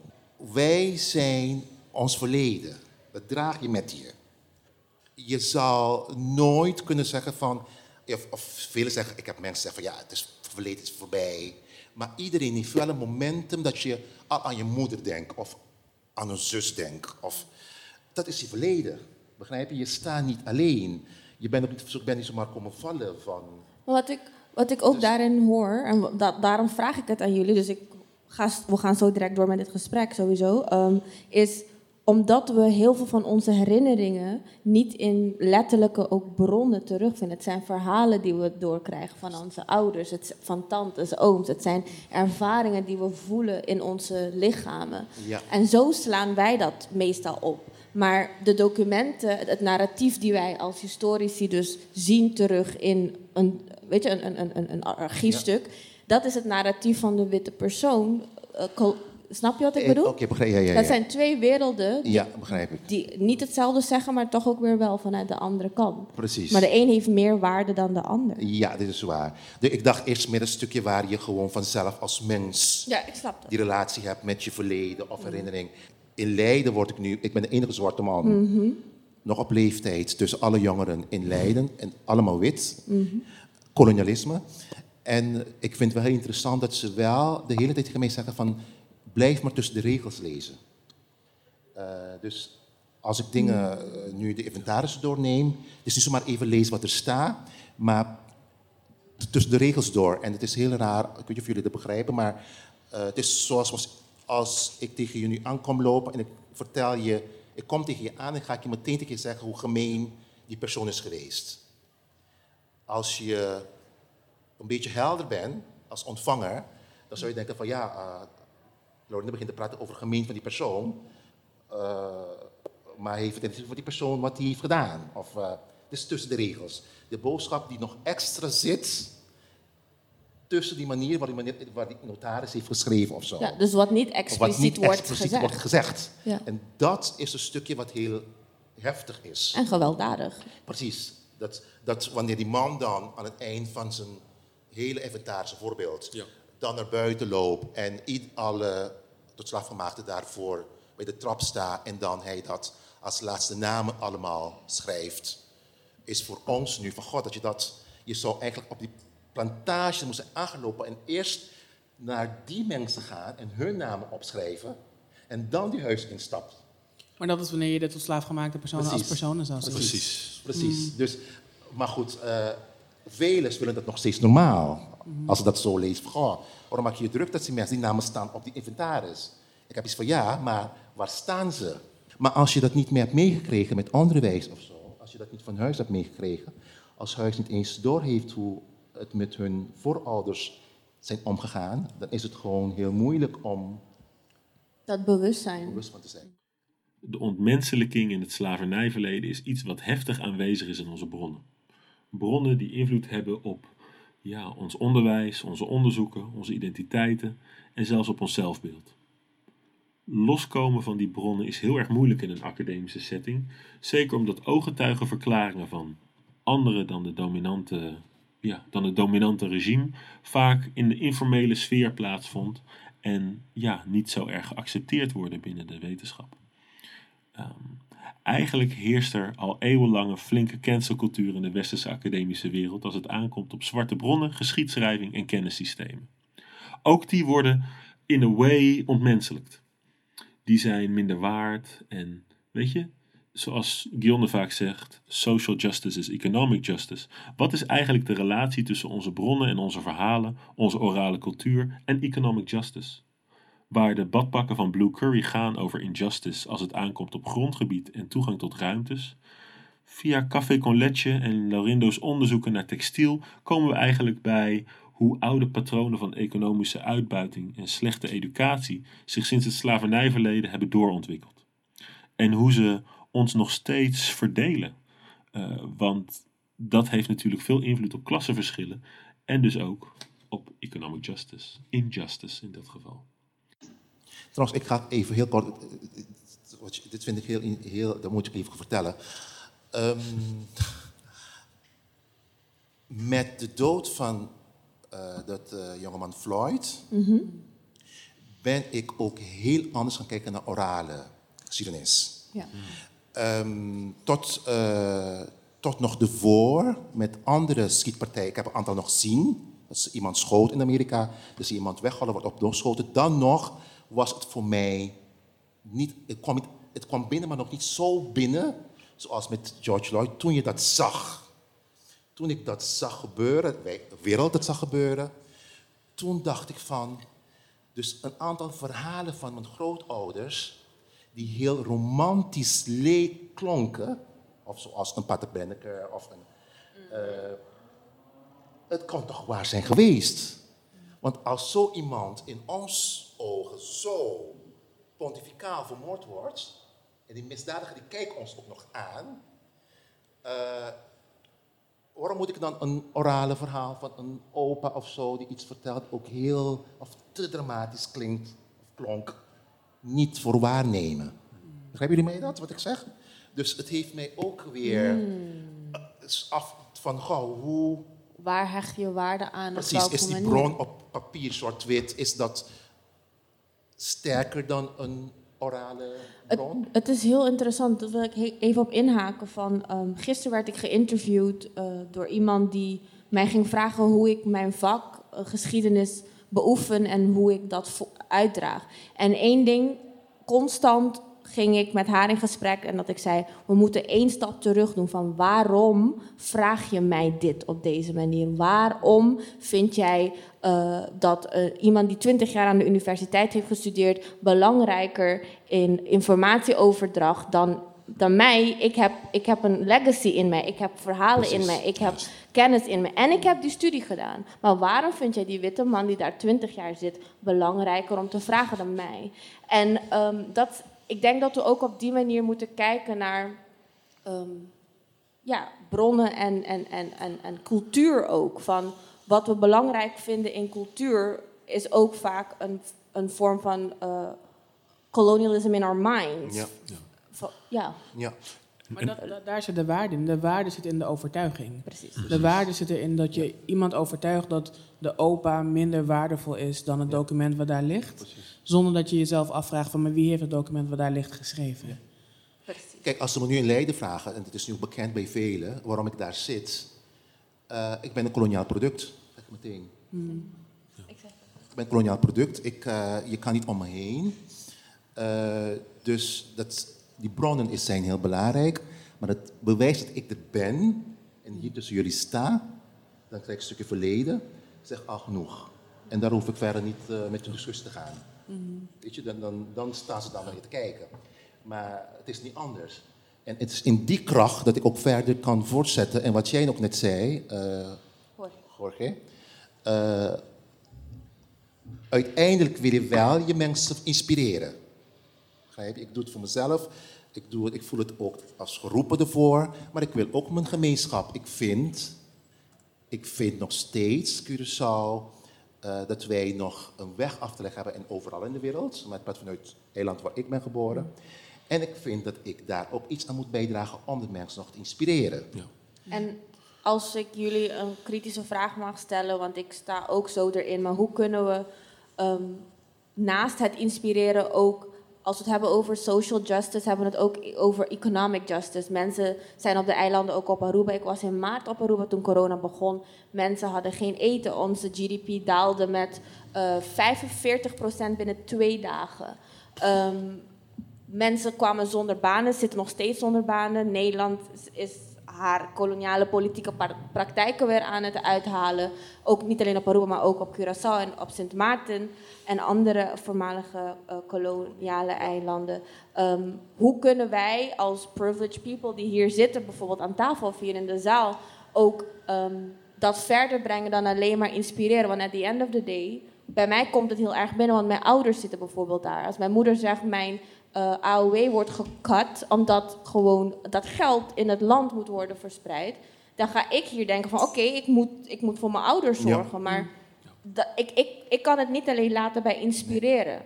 Wij zijn ons verleden. Dat draag je met je. Je zal nooit kunnen zeggen van, of, of velen zeggen, ik heb mensen zeggen van ja, het is het verleden is voorbij. Maar iedereen heeft wel een momentum dat je al aan je moeder denkt of aan een zus denkt. Of, dat is je verleden. Begrijp je? Je staat niet alleen. Je bent ook niet, bent niet zomaar komen vallen van... Wat ik, wat ik ook daarin hoor, en wa- da- daarom vraag ik het aan jullie, dus ik ga, we gaan zo direct door met dit gesprek sowieso, ehm, is omdat we heel veel van onze herinneringen niet in letterlijke ook bronnen terugvinden. Het zijn verhalen die we doorkrijgen van onze ouders, het, van tantes, ooms. Het zijn ervaringen die we voelen in onze lichamen. Ja. En zo slaan wij dat meestal op. Maar de documenten, het narratief die wij als historici dus zien terug in een, weet je, een, een, een- een, een archiefstuk, dat is het narratief van de witte persoon. Snap je wat ik Eh, bedoel? Oké, begrijp ja, ja, ja. Dat zijn twee werelden die, Ja, begrijp ik. die niet hetzelfde zeggen, maar toch ook weer wel vanuit de andere kant. Precies. Maar de een heeft meer waarde dan de ander. Ja, dit is waar. De- ik dacht eerst meer een stukje waar je gewoon vanzelf als mens Ja, ik snap dat. die relatie hebt met je verleden of herinnering. In Leiden word ik nu, ik ben de enige zwarte man, nog op leeftijd tussen alle jongeren in Leiden en allemaal wit. Kolonialisme. En ik vind het wel heel interessant dat ze wel de hele tijd tegen mij zeggen van blijf maar tussen de regels lezen. Eh, dus als ik dingen, eh, nu de inventaris doorneem, het is niet zomaar even lezen wat er staat, maar tussen de regels door. En het is heel raar, ik weet niet of jullie dat begrijpen, maar eh, het is zoals als ik tegen je nu aankom lopen en ik vertel je, ik kom tegen je aan en ga ik je meteen tegen je zeggen hoe gemeen die persoon is geweest. Als je een beetje helder bent als ontvanger, dan zou je denken van ja, Lorne begint te praten over gemeen van die persoon, eh, maar heeft het niet voor die persoon wat hij heeft gedaan. Of, eh, is tussen de regels. De boodschap die nog extra zit tussen die manier waar die, manier, waar die notaris heeft geschreven of zo. Ja, dus wat niet expliciet, wordt, expliciet gezegd. wordt gezegd. Ja. En dat is een stukje wat heel heftig is. En gewelddadig. Precies. Dat, dat wanneer die man dan aan het eind van zijn hele inventaris, bijvoorbeeld, Ja. dan naar buiten loopt en alle tot slaafgemaakten daarvoor bij de trap staat en dan hij dat als laatste namen allemaal schrijft, is voor ons nu van God dat je dat, je zou eigenlijk op die plantage moesten aangelopen en eerst naar die mensen gaan en hun namen opschrijven en dan die huis instapt. Maar dat is wanneer je de tot slaafgemaakte personen als personen zou zien. Precies. Precies. Dus, maar goed, eh velen willen dat nog steeds normaal. Als ze dat zo lezen. van, Goh, waarom maak je je druk dat die mensen die namen staan op die inventaris? Ik heb iets van ja, maar waar staan ze? Maar als je dat niet meer hebt meegekregen met onderwijs of zo, als je dat niet van huis hebt meegekregen, als huis niet eens doorheeft hoe het met hun voorouders zijn omgegaan, dan is het gewoon heel moeilijk om Dat bewustzijn. bewust van te zijn. De ontmenselijking in het slavernijverleden is iets wat heftig aanwezig is in onze bronnen. Bronnen die invloed hebben op ja, ons onderwijs, onze onderzoeken, onze identiteiten en zelfs op ons zelfbeeld. Loskomen van die bronnen is heel erg moeilijk in een academische setting, zeker omdat ooggetuigenverklaringen van anderen dan, de dominante, ja, dan het dominante regime vaak in de informele sfeer plaatsvond en ja, niet zo erg geaccepteerd worden binnen de wetenschap. Ehm, eigenlijk heerst er al eeuwenlang een flinke cancelcultuur in de westerse academische wereld als het aankomt op zwarte bronnen, geschiedschrijving en kennissystemen. Ook die worden in a way ontmenselijkt. Die zijn minder waard en, weet je, zoals Gionne vaak zegt, social justice is economic justice. Wat is eigenlijk de relatie tussen onze bronnen en onze verhalen, onze orale cultuur en economic justice? Waar de badpakken van Blue Curry gaan over injustice als het aankomt op grondgebied en toegang tot ruimtes. Via Café con en Laurindo's onderzoeken naar textiel komen we eigenlijk bij hoe oude patronen van economische uitbuiting en slechte educatie zich sinds het slavernijverleden hebben doorontwikkeld. En hoe ze ons nog steeds verdelen. Eh, want dat heeft natuurlijk veel invloed op klassenverschillen en dus ook op economic justice, injustice in dat geval. Trouwens, ik ga even heel kort. Dit vind ik heel, heel dat moet ik even vertellen. Ehm, met de dood van eh, dat eh, jongeman Floyd ben ik ook heel anders gaan kijken naar orale geschiedenis. Ja. Ehm, tot, eh, tot nog de voor met andere schietpartijen. Ik heb een aantal nog gezien. Als iemand schoot in Amerika, dus iemand weggehaald wordt op doorgeschoten. Dan nog was het voor mij niet, het kwam, het kwam binnen, maar nog niet zo binnen. Zoals met George Floyd, toen je dat zag. Toen ik dat zag gebeuren, de wereld dat zag gebeuren. Toen dacht ik van, dus een aantal verhalen van mijn grootouders, die heel romantisch leek klonken, of zoals een Pater Benneker of een. eh, het kan toch waar zijn geweest? Want als zo iemand in ons ogen zo pontificaal vermoord wordt, en die misdadiger die kijkt ons ook nog aan, eh, waarom moet ik dan een orale verhaal van een opa of zo die iets vertelt, ook heel of te dramatisch klinkt of klonk, niet voor waarnemen? Begrijpen jullie mij dat, wat ik zeg? Dus het heeft mij ook weer eh, is af van gauw hoe Waar hecht je waarde aan? op precies is die bron op papier zwart-wit is dat sterker dan een orale bron? Het is heel interessant, daar wil ik even op inhaken. Van, ehm, gisteren werd ik geïnterviewd eh, door iemand die mij ging vragen hoe ik mijn vak eh, geschiedenis beoefen en hoe ik dat uitdraag. En één ding, constant ging ik met haar in gesprek en dat ik zei, we moeten één stap terug doen van waarom vraag je mij dit op deze manier? Waarom vind jij eh, dat eh, iemand die 20 jaar aan de universiteit heeft gestudeerd belangrijker in informatieoverdracht dan, dan mij? Ik heb, ik heb een legacy in mij, ik heb verhalen in mij, ik heb kennis in me en ik heb die studie gedaan. Maar waarom vind jij die witte man die daar 20 jaar zit belangrijker om te vragen dan mij? En ehm, dat, ik denk dat we ook op die manier moeten kijken naar ehm, ja, bronnen en, en, en, en, en cultuur ook. Van wat we belangrijk vinden in cultuur is ook vaak een, een vorm van eh, colonialism in our minds. Ja. Van- ja, Ja. Maar dat, dat- daar zit de waarde in. De waarde zit in de overtuiging. precies. De waarde zit erin dat je iemand overtuigt dat de opa minder waardevol is dan het document wat daar ligt. Zonder dat je jezelf afvraagt van maar wie heeft het document wat daar ligt geschreven. precies. Kijk, als ze me nu in Leiden vragen, en het is nu bekend bij velen waarom ik daar zit. eh, ik ben een koloniaal product. meteen. Ik ben koloniaal product. Ik, eh, je kan niet om me heen. Eh, dus dat, die bronnen is, zijn heel belangrijk. Maar het bewijs dat ik er ben en hier tussen jullie sta, dan krijg ik een stukje verleden. Zeg al genoeg. En daar hoef ik verder niet eh, met een discussie te gaan. Weet je, dan, dan, dan staan ze dan weer te kijken. Maar het is niet anders. En het is in die kracht dat ik ook verder kan voortzetten. En wat jij ook net zei, eh, Jorge. eh, uiteindelijk wil je wel je mensen inspireren. Ik doe het voor mezelf. Ik, doe het, ik voel het ook als geroepen ervoor. Maar ik wil ook mijn gemeenschap. Ik vind, ik vind nog steeds, Curaçao, eh, dat wij nog een weg af te leggen hebben. En overal in de wereld. Maar het vanuit het eiland waar ik ben geboren. En ik vind dat ik daar ook iets aan moet bijdragen om de mensen nog te inspireren. En als ik jullie een kritische vraag mag stellen, want ik sta ook zo erin, maar hoe kunnen we ehm, naast het inspireren ook, als we het hebben over social justice, hebben we het ook over economic justice. Mensen zijn op de eilanden ook op Aruba. Ik was in maart op Aruba toen corona begon. Mensen hadden geen eten. Onze GDP daalde met eh 45% binnen twee dagen. Ehm, Mensen kwamen zonder banen, zitten nog steeds zonder banen. Nederland is haar koloniale politieke praktijken weer aan het uithalen. Ook niet alleen op Aruba, maar ook op Curaçao en op Sint Maarten en andere voormalige eh, koloniale eilanden. Ehm, hoe kunnen wij als privileged people die hier zitten, bijvoorbeeld aan tafel of hier in de zaal, ook ehm, dat verder brengen dan alleen maar inspireren? Want at the end of the day, bij mij komt het heel erg binnen, want mijn ouders zitten bijvoorbeeld daar. Als mijn moeder zegt, mijn eh, AOW wordt gekat omdat gewoon dat geld in het land moet worden verspreid, dan ga ik hier denken van oké, ik, moet, ik moet voor mijn ouders Ja. zorgen, maar dat, ik, ik, ik kan het niet alleen laten bij inspireren.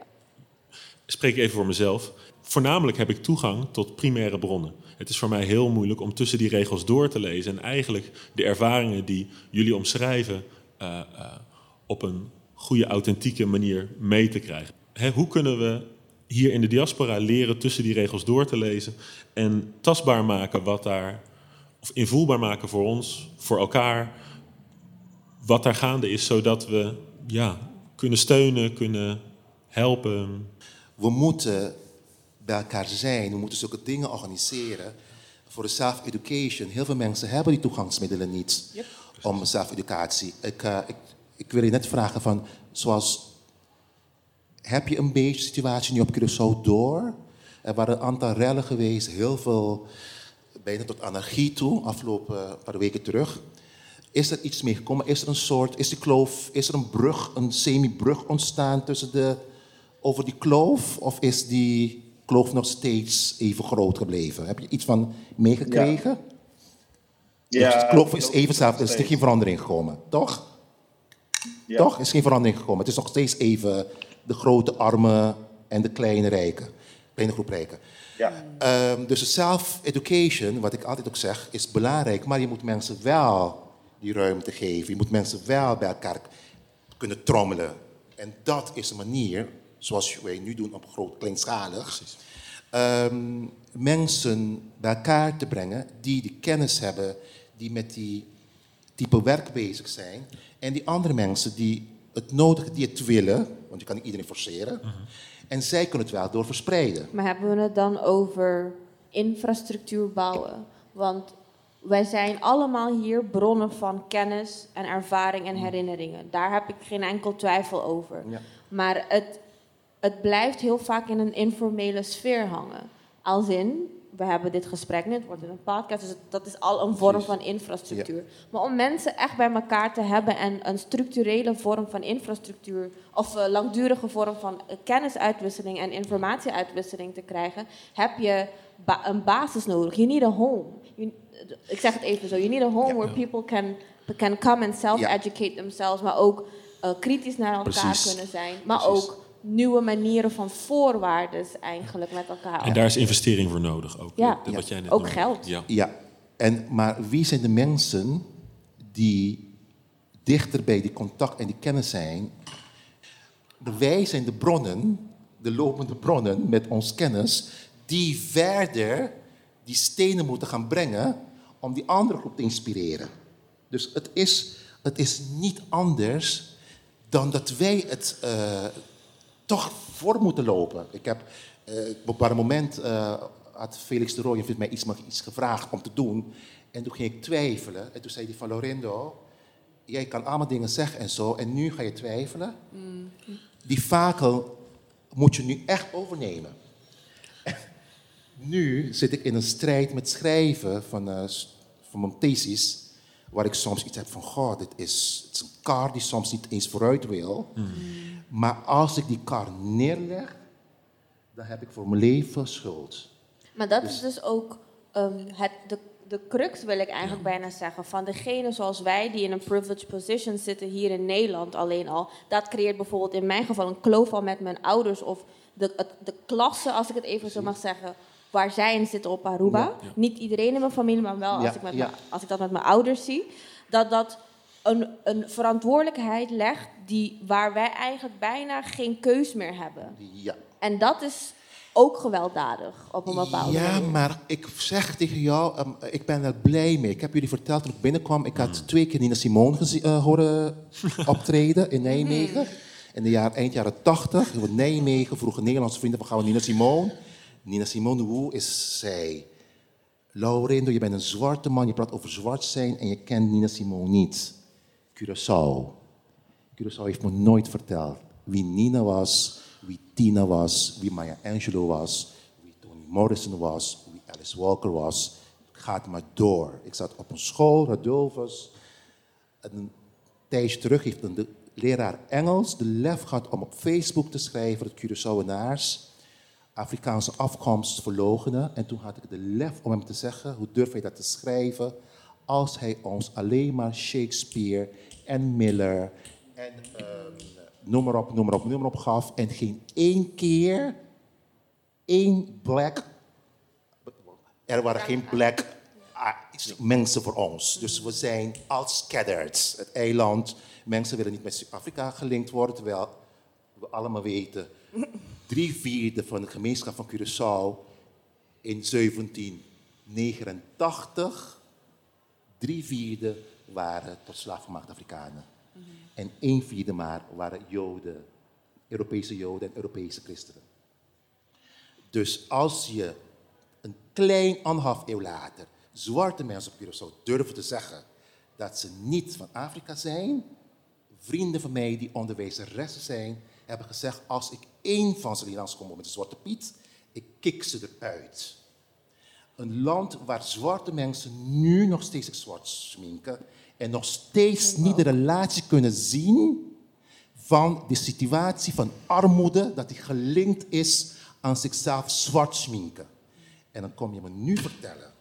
Ik spreek even voor mezelf. Voornamelijk heb ik toegang tot primaire bronnen. Het is voor mij heel moeilijk om tussen die regels door te lezen en eigenlijk de ervaringen die jullie omschrijven eh, eh, op een goede, authentieke manier mee te krijgen. Hè, hoe kunnen we hier in de diaspora leren tussen die regels door te lezen en tastbaar maken wat daar, of invoelbaar maken voor ons, voor elkaar, wat daar gaande is, zodat we ja, kunnen steunen, kunnen helpen. We moeten bij elkaar zijn, we moeten zulke dingen organiseren voor de self-education. Heel veel mensen hebben die toegangsmiddelen niet om zelfeducatie. Ik, eh, ik, ik wil je net vragen van, zoals, heb je een beetje de situatie nu op Curaçao door? Er waren een aantal rellen geweest, heel veel, bijna tot anarchie toe, afgelopen paar weken terug. Is er iets mee gekomen? Is er een soort, is die kloof, is er een brug, een semi-brug ontstaan tussen de, over die kloof? Of is die kloof nog steeds even groot gebleven? Heb je iets van meegekregen? Dus de kloof is even hetzelfde, er is geen verandering gekomen, toch? Ja. Toch? Er is geen verandering gekomen. Het is nog steeds even de grote armen en de kleine rijken. Kleine groep rijken. Ja. Ehm, dus self-education, wat ik altijd ook zeg, is belangrijk. Maar je moet mensen wel die ruimte geven. Je moet mensen wel bij elkaar kunnen trommelen. En dat is een manier, zoals wij nu doen op groot, kleinschalig. ehm, mensen bij elkaar te brengen die die kennis hebben, die met die type werk bezig zijn. En die andere mensen die het nodige, die het willen, want je kan niet iedereen forceren. En zij kunnen het wel door verspreiden. Maar hebben we het dan over infrastructuur bouwen? Want wij zijn allemaal hier bronnen van kennis en ervaring en herinneringen. Daar heb ik geen enkel twijfel over. Ja. Maar het, het blijft heel vaak in een informele sfeer hangen. Als in, we hebben dit gesprek nu, het wordt een podcast, dus dat is al een vorm van infrastructuur. Maar om mensen echt bij elkaar te hebben en een structurele vorm van infrastructuur, of een langdurige vorm van kennisuitwisseling en informatieuitwisseling te krijgen, heb je ba- een basis nodig. You need a home. You- ik zeg het even zo, you need a home where people can, can come and self-educate themselves, maar ook eh, kritisch naar elkaar Precies. kunnen zijn. Maar Precies. ook nieuwe manieren van voorwaarden eigenlijk met elkaar. En daar is investering voor nodig ook. Ja. Dat- Wat jij net Ook noemde. geld. Ja. Ja, en, maar wie zijn de mensen die dichter bij die contact en die kennis zijn? Wij zijn de bronnen, de lopende bronnen met ons kennis, die verder die stenen moeten gaan brengen om die andere groep te inspireren. Dus het is het is niet anders dan dat wij het eh, toch voor moeten lopen. Ik heb eh, op een moment eh, had Felix de Rooij mij iets, iets gevraagd om te doen. En toen ging ik twijfelen. En toen zei hij van Lorindo, jij kan allemaal dingen zeggen en zo. En nu ga je twijfelen. Die vakel moet je nu echt overnemen. nu zit ik in een strijd met schrijven van, eh, van mijn thesis. Waar ik soms iets heb van, god, dit is, het is een kar die soms niet eens vooruit wil. Maar als ik die kar neerleg, dan heb ik voor mijn leven schuld. Maar dat is dus ook ehm, het, de, de crux, wil ik eigenlijk bijna zeggen, van degene zoals wij die in een privileged position zitten hier in Nederland alleen al. Dat creëert bijvoorbeeld in mijn geval een kloof al met mijn ouders of de, de klasse, als ik het even zo mag zeggen, waar zij in zitten op Aruba. Niet iedereen in mijn familie, maar wel als, Ja, ik, met ja. mijn- als ik dat met mijn ouders zie. Dat dat een, een verantwoordelijkheid legt die, waar wij eigenlijk bijna geen keus meer hebben. Ja. En dat is ook gewelddadig op een bepaalde Ja, manier. maar ik zeg tegen jou, ehm, ik ben er blij mee. Ik heb jullie verteld toen ik binnenkwam. Ik had twee keer Nina Simone gezi- eh, horen optreden in Nijmegen. In de jaar, eind jaren 80. In Nijmegen vroegen Nederlandse vrienden van gaan we Nina Simone. Nina Simone, hoe is zij? Laurindo, je bent een zwarte man, je praat over zwart zijn en je kent Nina Simone niet. Curaçao. Curaçao heeft me nooit verteld wie Nina was, wie Tina was, wie Maya Angelou was, wie Toni Morrison was, wie Alice Walker was. Gaat maar door. Ik zat op een school, Radulfus. Een tijdje terug heeft een leraar Engels de lef gehad om op Facebook te schrijven dat Curaçaoenaars Afrikaanse afkomst verloochenen. En toen had ik de lef om hem te zeggen, hoe durf hij dat te schrijven, als hij ons alleen maar Shakespeare en Miller en ehm, noem maar op, noem maar op, noem maar op gaf. En geen één keer één black, er waren geen black mensen voor ons. Dus we zijn al scattered. Het eiland, mensen willen niet met Afrika gelinkt worden, terwijl we allemaal weten, drie vierde van de gemeenschap van Curaçao in 1789, drie vierde waren tot slaafgemaakte Afrikanen. En één vierde maar waren Joden, Europese Joden en Europese christenen. Dus als je een klein anderhalf eeuw later zwarte mensen op Curaçao durven te zeggen dat ze niet van Afrika zijn, vrienden van mij die onderwijzeressen zijn, hebben gezegd, als ik één van langs kom met een zwarte piet, ik kik ze eruit. Een land waar zwarte mensen nu nog steeds zich zwart sminken en nog steeds niet de relatie kunnen zien van de situatie van armoede, dat die gelinkt is aan zichzelf zwart sminken. En dan kom je me nu vertellen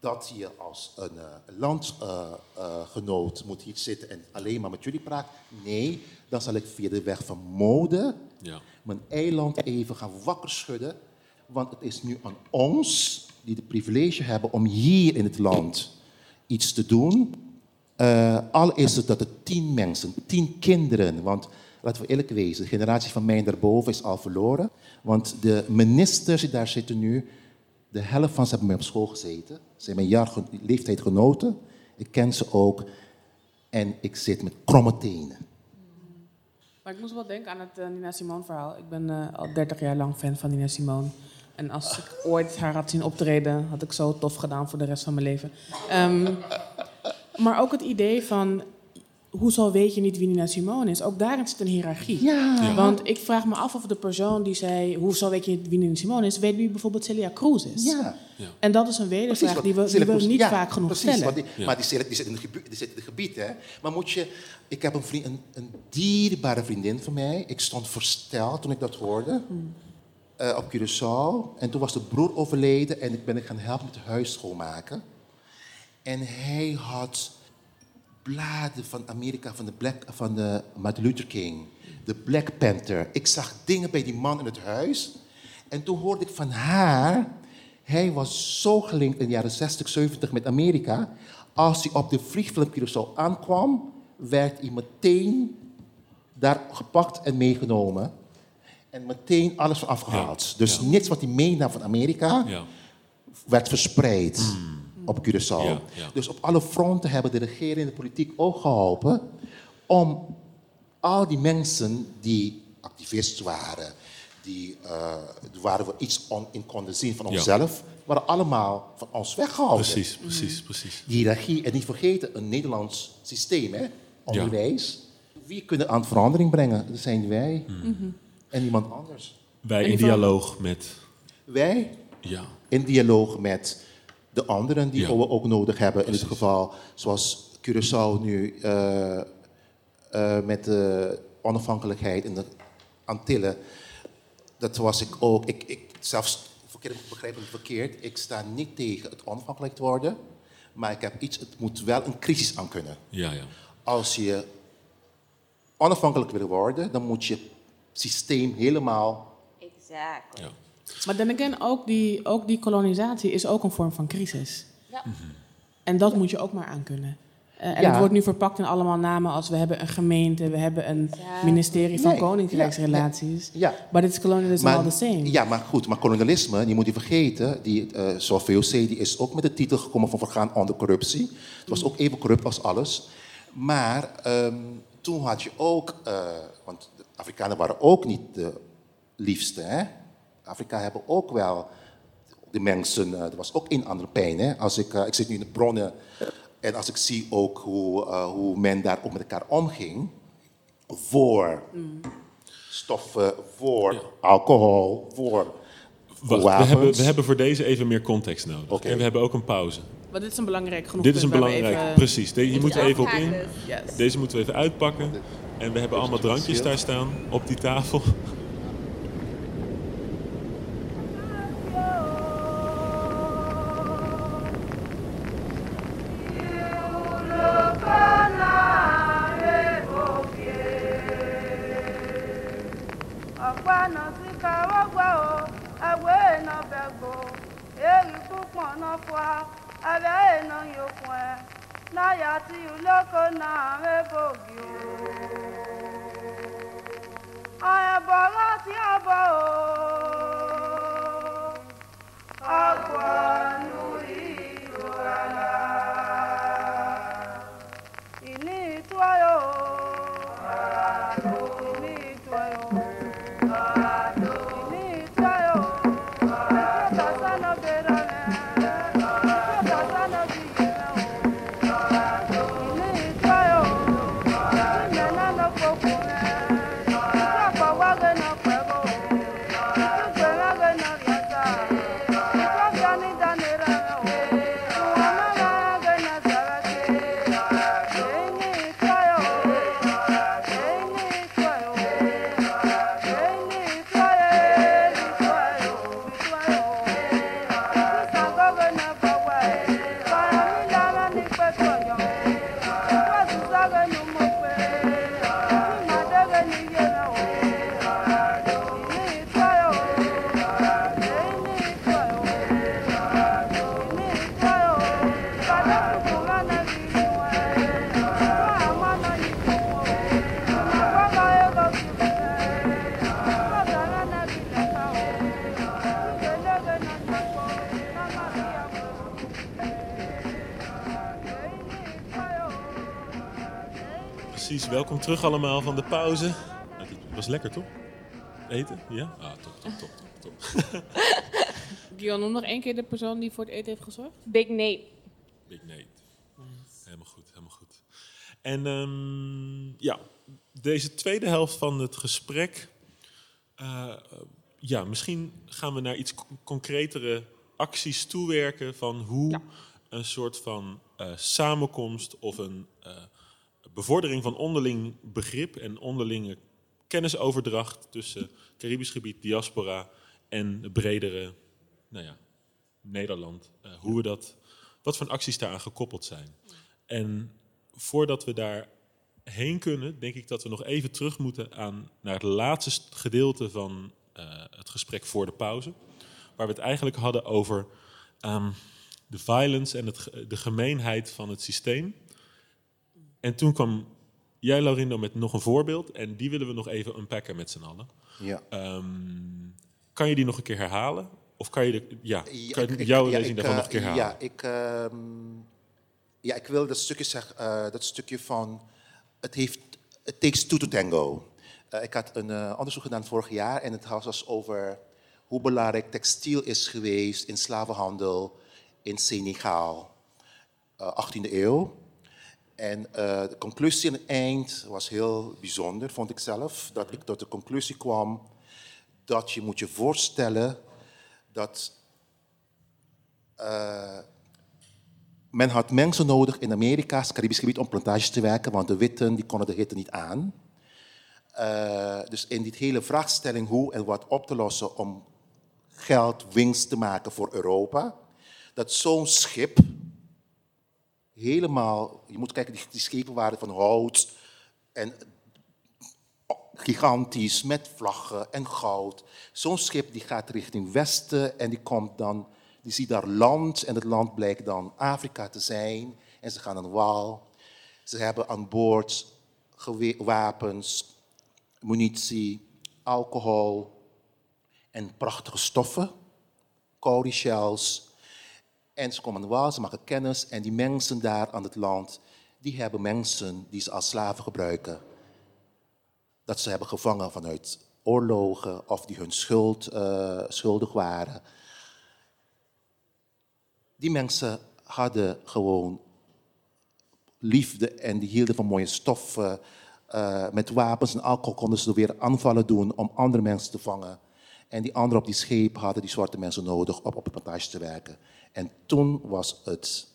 dat je als een eh, landgenoot moet hier zitten en alleen maar met jullie praat. Nee, dan zal ik via de weg van mode Ja. mijn eiland even gaan wakker schudden. Want het is nu aan ons, die de privilege hebben om hier in het land iets te doen. Eh, al is het dat het tien mensen, tien kinderen, want laten we eerlijk wezen, de generatie van mij daarboven is al verloren. Want de ministers die daar zitten nu, de helft van ze hebben mij op school gezeten. Ze zijn mijn jaar, leeftijd genoten. Ik ken ze ook. En ik zit met kromme tenen. Maar ik moest wel denken aan het eh, Nina Simone verhaal. Ik ben eh, al 30 jaar lang fan van Nina Simone. En als ik ooit haar had zien optreden, had ik zo tof gedaan voor de rest van mijn leven. Ehm, maar ook het idee van, hoezo weet je niet wie Nina Simone is? Ook daarin zit een hiërarchie. Ja. Want ik vraag me af of de persoon die zei, hoezo weet je niet wie Nina Simone is, weet wie bijvoorbeeld Celia Cruz is. Ja. En dat is een wedervraag wat die we, die we Cruz- niet ja, vaak genoeg precies, stellen. want die- Maar die zit, die zit in het gebied, die zit in het gebied, hè. Maar moet je... Ik heb een, vriend, een, een dierbare vriendin van mij. Ik stond versteld toen ik dat hoorde. eh, op Curaçao. En toen was de broer overleden en ik ben ik gaan helpen met het huis schoonmaken. En hij had bladen van Amerika, van de, Black, van de Martin Luther King, de Black Panther. Ik zag dingen bij die man in het huis. En toen hoorde ik van haar, hij was zo gelinkt in de jaren 60, 70 met Amerika. Als hij op de vliegveld Curaçao aankwam, werd hij meteen daar gepakt en meegenomen. En meteen alles van afgehaald. Ja, Dus ja. niks wat hij meenam van Amerika Ja. werd verspreid. Op Curaçao. Ja, ja. Dus op alle fronten hebben de regering en de politiek ook geholpen om al die mensen die activist waren, die uh, waar we iets on, in konden zien van Ja. onszelf, waren allemaal van ons weggehouden. Precies, precies, precies. Die hiërarchie, en niet vergeten, een Nederlands systeem, hè? onderwijs. Wie kunnen aan verandering brengen? Dat zijn wij en niemand anders. Wij in dialoog met, Wij ja, in dialoog met de anderen die Ja. we ook nodig hebben. In dit geval, zoals Curaçao nu eh, eh, met de onafhankelijkheid in de Antillen. Dat was ik ook. Ik, ik zelfs, verkeerd, begrijp niet verkeerd, ik sta niet tegen het onafhankelijk worden. Maar ik heb iets, het moet wel een crisis aan kunnen. ja, ja. Als je onafhankelijk wil worden, dan moet je systeem helemaal Exactly. ja. Maar dan again, ook die, ook die kolonisatie is ook een vorm van crisis. Ja. En dat moet je ook maar aankunnen. Eh, en Ja. het wordt nu verpakt in allemaal namen als we hebben een gemeente, we hebben een Ja. ministerie van Nee, Koninkrijksrelaties. ja. But it's colonialism all the same. Ja, maar goed, maar kolonialisme, die moet je vergeten, die, eh zoals VOC, die is ook met de titel gekomen van vergaan onder corruptie. Het was ook even corrupt als alles. Maar ehm, toen had je ook, eh, want de Afrikanen waren ook niet de liefste, hè? Afrika hebben ook wel de mensen, eh, er was ook een andere pijn. Hè? Als ik, eh, ik zit nu in de bronnen en als ik zie ook hoe, eh, hoe men daar ook met elkaar omging, voor stoffen, voor Ja. alcohol, voor, Wacht, we hebben, we hebben voor deze even meer context nodig. En we hebben ook een pauze. Maar dit is een belangrijk genoeg Dit is een belangrijk, even- precies. De- hier moeten we even op in. Yes. Deze moeten we even uitpakken. En we hebben allemaal drankjes daar staan op die tafel. Terug allemaal van de pauze. Het was lekker toch? Eten? Ja? Ah, top, top, top, top. top. Dion, noem nog één keer de persoon die voor het eten heeft gezorgd. Big Nate. Big Nate. Helemaal goed, helemaal goed. En ehm, ja, deze tweede helft van het gesprek. eh, ja, misschien gaan we naar iets co- concretere acties toewerken van hoe een soort van eh, samenkomst of een bevordering van onderling begrip en onderlinge kennisoverdracht tussen Caribisch gebied, diaspora en de bredere, nou ja, Nederland, eh, hoe we dat, wat voor acties daaraan gekoppeld zijn. En voordat we daar heen kunnen, denk ik dat we nog even terug moeten aan, naar het laatste st- gedeelte van eh, het gesprek voor de pauze. Waar we het eigenlijk hadden over ehm, de violence en het, de gemeenheid van het systeem. En toen kwam jij, Laurindo, met nog een voorbeeld. En die willen we nog even unpacken met z'n allen. Ja. Ehm, kan je die nog een keer herhalen? Of kan je, de, ja, Ja, kan je jouw lezing daarvan eh, nog een keer halen? Ja, ik, ehm, ja, ik wil dat stukje, zeg, eh, dat stukje van... Het heeft... It takes two to tango. Eh, ik had een onderzoek gedaan vorig jaar en het was over hoe belangrijk textiel is geweest in slavenhandel in Senegal, eh 18e eeuw. En eh, de conclusie aan het eind was heel bijzonder, vond ik zelf. Dat ik tot de conclusie kwam dat je moet je voorstellen dat eh, men had mensen nodig in Amerika's Caribisch gebied om plantages te werken, want de witten die konden de hitte niet aan. Eh, dus in die hele vraagstelling hoe en wat op te lossen om geld, winst te maken voor Europa, dat zo'n schip helemaal, je moet kijken, die, schepen waren van hout en gigantisch met vlaggen en goud. Zo'n schip die gaat richting westen en die komt dan, die ziet daar land en het land blijkt dan Afrika te zijn en ze gaan aan wal. Ze hebben aan boord wapens, munitie, alcohol en prachtige stoffen, cowrie shells. En ze komen wal, ze maken kennis en die mensen daar aan het land, die hebben mensen die ze als slaven gebruiken dat ze hebben gevangen vanuit oorlogen of die hun schuld, eh, schuldig waren. Die mensen hadden gewoon liefde en die hielden van mooie stoffen. Eh, met wapens en alcohol konden ze weer aanvallen doen om andere mensen te vangen. En die anderen op die scheep hadden die zwarte mensen nodig om op de plantage te werken. En toen was het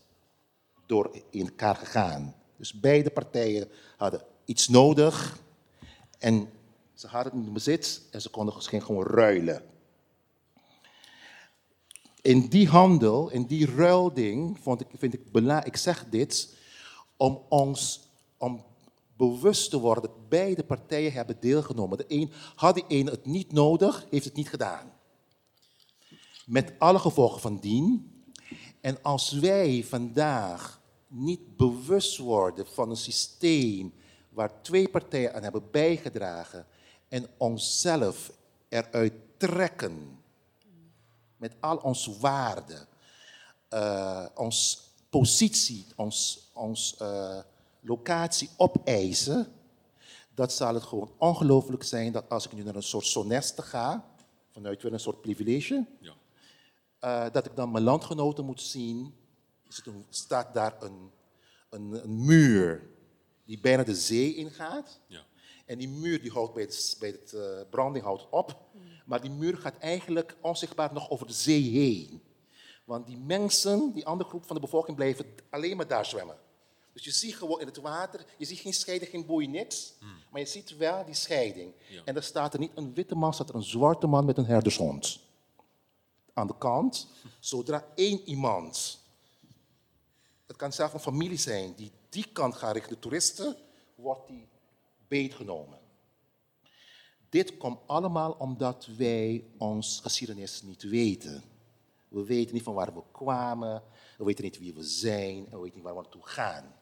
door in elkaar gegaan. Dus beide partijen hadden iets nodig en ze hadden het in bezit en ze konden dus gewoon ruilen. In die handel, in die ruilding, vond ik, vind ik belangrijk, ik zeg dit, om ons om bewust te worden dat beide partijen hebben deelgenomen. De een, had die een het niet nodig, heeft het niet gedaan. Met alle gevolgen van dien. En als wij vandaag niet bewust worden van een systeem waar twee partijen aan hebben bijgedragen en onszelf eruit trekken met al onze waarden, eh ons positie, ons, ons eh, locatie opeisen, dat zal het gewoon ongelooflijk zijn dat als ik nu naar een soort soneste ga, vanuit weer een soort privilege, Ja. Eh, dat ik dan mijn landgenoten moet zien. Is het een- staat daar een, een, een muur die bijna de zee ingaat. Ja. En die muur die houdt bij het, bij het eh, branding houdt op. Maar die muur gaat eigenlijk onzichtbaar nog over de zee heen. Want die mensen, die andere groep van de bevolking, blijven alleen maar daar zwemmen. Dus je ziet gewoon in het water, je ziet geen scheiding, geen boei, niks. Maar je ziet wel die scheiding. Ja. En daar staat er niet een witte man, staat er een zwarte man met een herdershond. Aan de kant, zodra één iemand, het kan zelfs een familie zijn, die die kant gaat richting de toeristen, wordt die beetgenomen. Dit komt allemaal omdat wij ons geschiedenis niet weten. We weten niet van waar we kwamen, we weten niet wie we zijn en we weten niet waar we naartoe gaan.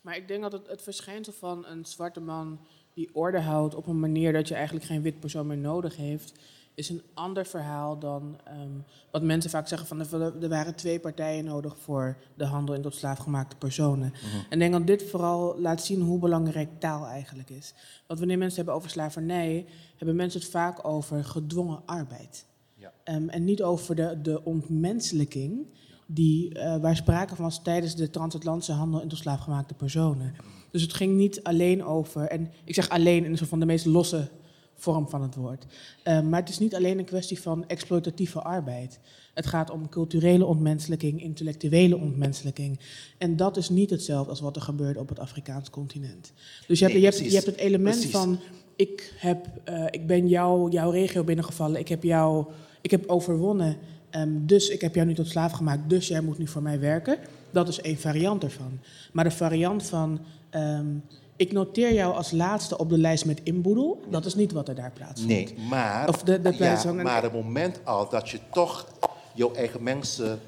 Maar ik denk dat het, het verschijnsel van een zwarte man die orde houdt op een manier dat je eigenlijk geen wit persoon meer nodig heeft, is een ander verhaal dan ehm, wat mensen vaak zeggen van er, waren twee partijen nodig voor de handel in tot slaafgemaakte personen. En ik denk dat dit vooral laat zien hoe belangrijk taal eigenlijk is. Want wanneer mensen hebben over slavernij, hebben mensen het vaak over gedwongen arbeid. Ja. Ehm, en niet over de, de ontmenselijking die, eh, waar sprake van was tijdens de transatlantische handel in tot slaafgemaakte personen. Dus het ging niet alleen over, en ik zeg alleen in een soort van de meest losse vorm van het woord. Ehm, maar het is niet alleen een kwestie van exploitatieve arbeid. Het gaat om culturele ontmenselijking, intellectuele ontmenselijking. En dat is niet hetzelfde als wat er gebeurde op het Afrikaans continent. Dus je hebt, Nee, je hebt, je precies. hebt het element Precies. van ik, heb, eh, ik ben jou, jouw regio binnengevallen, ik heb jou ik heb overwonnen, ehm, dus ik heb jou nu tot slaaf gemaakt, dus jij moet nu voor mij werken. Dat is één variant ervan. Maar de variant van ehm, ik noteer jou als laatste op de lijst met inboedel, dat is niet wat er daar plaatsvindt. Nee, maar, Of de- de ja, maar het moment al dat je toch jouw eigen mensen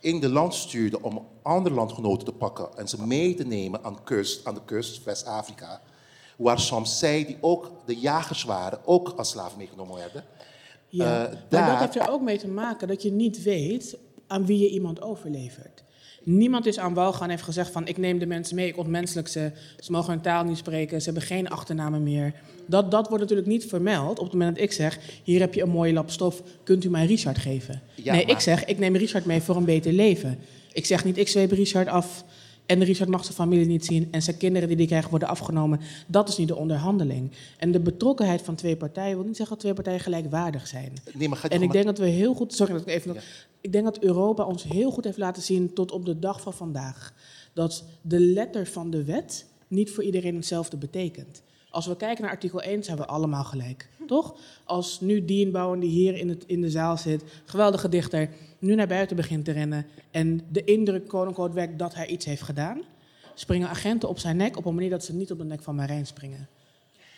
in de land stuurde om andere landgenoten te pakken en ze mee te nemen aan, kust, aan de kust, West-Afrika, waar soms zij, die ook de jagers waren, ook als slaven meegenomen werden, Ja, Eh, maar dat heeft er ook mee te maken dat je niet weet aan wie je iemand overlevert. Niemand is aan wal gaan en heeft gezegd van ik neem de mensen mee, ik ontmenselijk ze, ze mogen hun taal niet spreken, ze hebben geen achternamen meer. Dat, dat wordt natuurlijk niet vermeld op het moment dat ik zeg, hier heb je een mooie lap stof, kunt u mij Richard geven? Ja, nee, maar- ik zeg, ik neem Richard mee voor een beter leven. Ik zeg niet, ik zweep Richard af en Richard mag zijn familie niet zien en zijn kinderen die die krijgen worden afgenomen. Dat is niet de onderhandeling. En de betrokkenheid van twee partijen wil niet zeggen dat twee partijen gelijkwaardig zijn. Nee, maar gaat En ik denk dat we heel goed, sorry dat ik even ik denk dat Europa ons heel goed heeft laten zien tot op de dag van vandaag dat de letter van de wet niet voor iedereen hetzelfde betekent. Als we kijken naar artikel 1, zijn we allemaal gelijk, toch? Als nu Dien Bouwen, die hier in, het, in de zaal zit, geweldige dichter, nu naar buiten begint te rennen en de indruk quote-unquote wekt dat hij iets heeft gedaan, springen agenten op zijn nek op een manier dat ze niet op de nek van Marijn springen.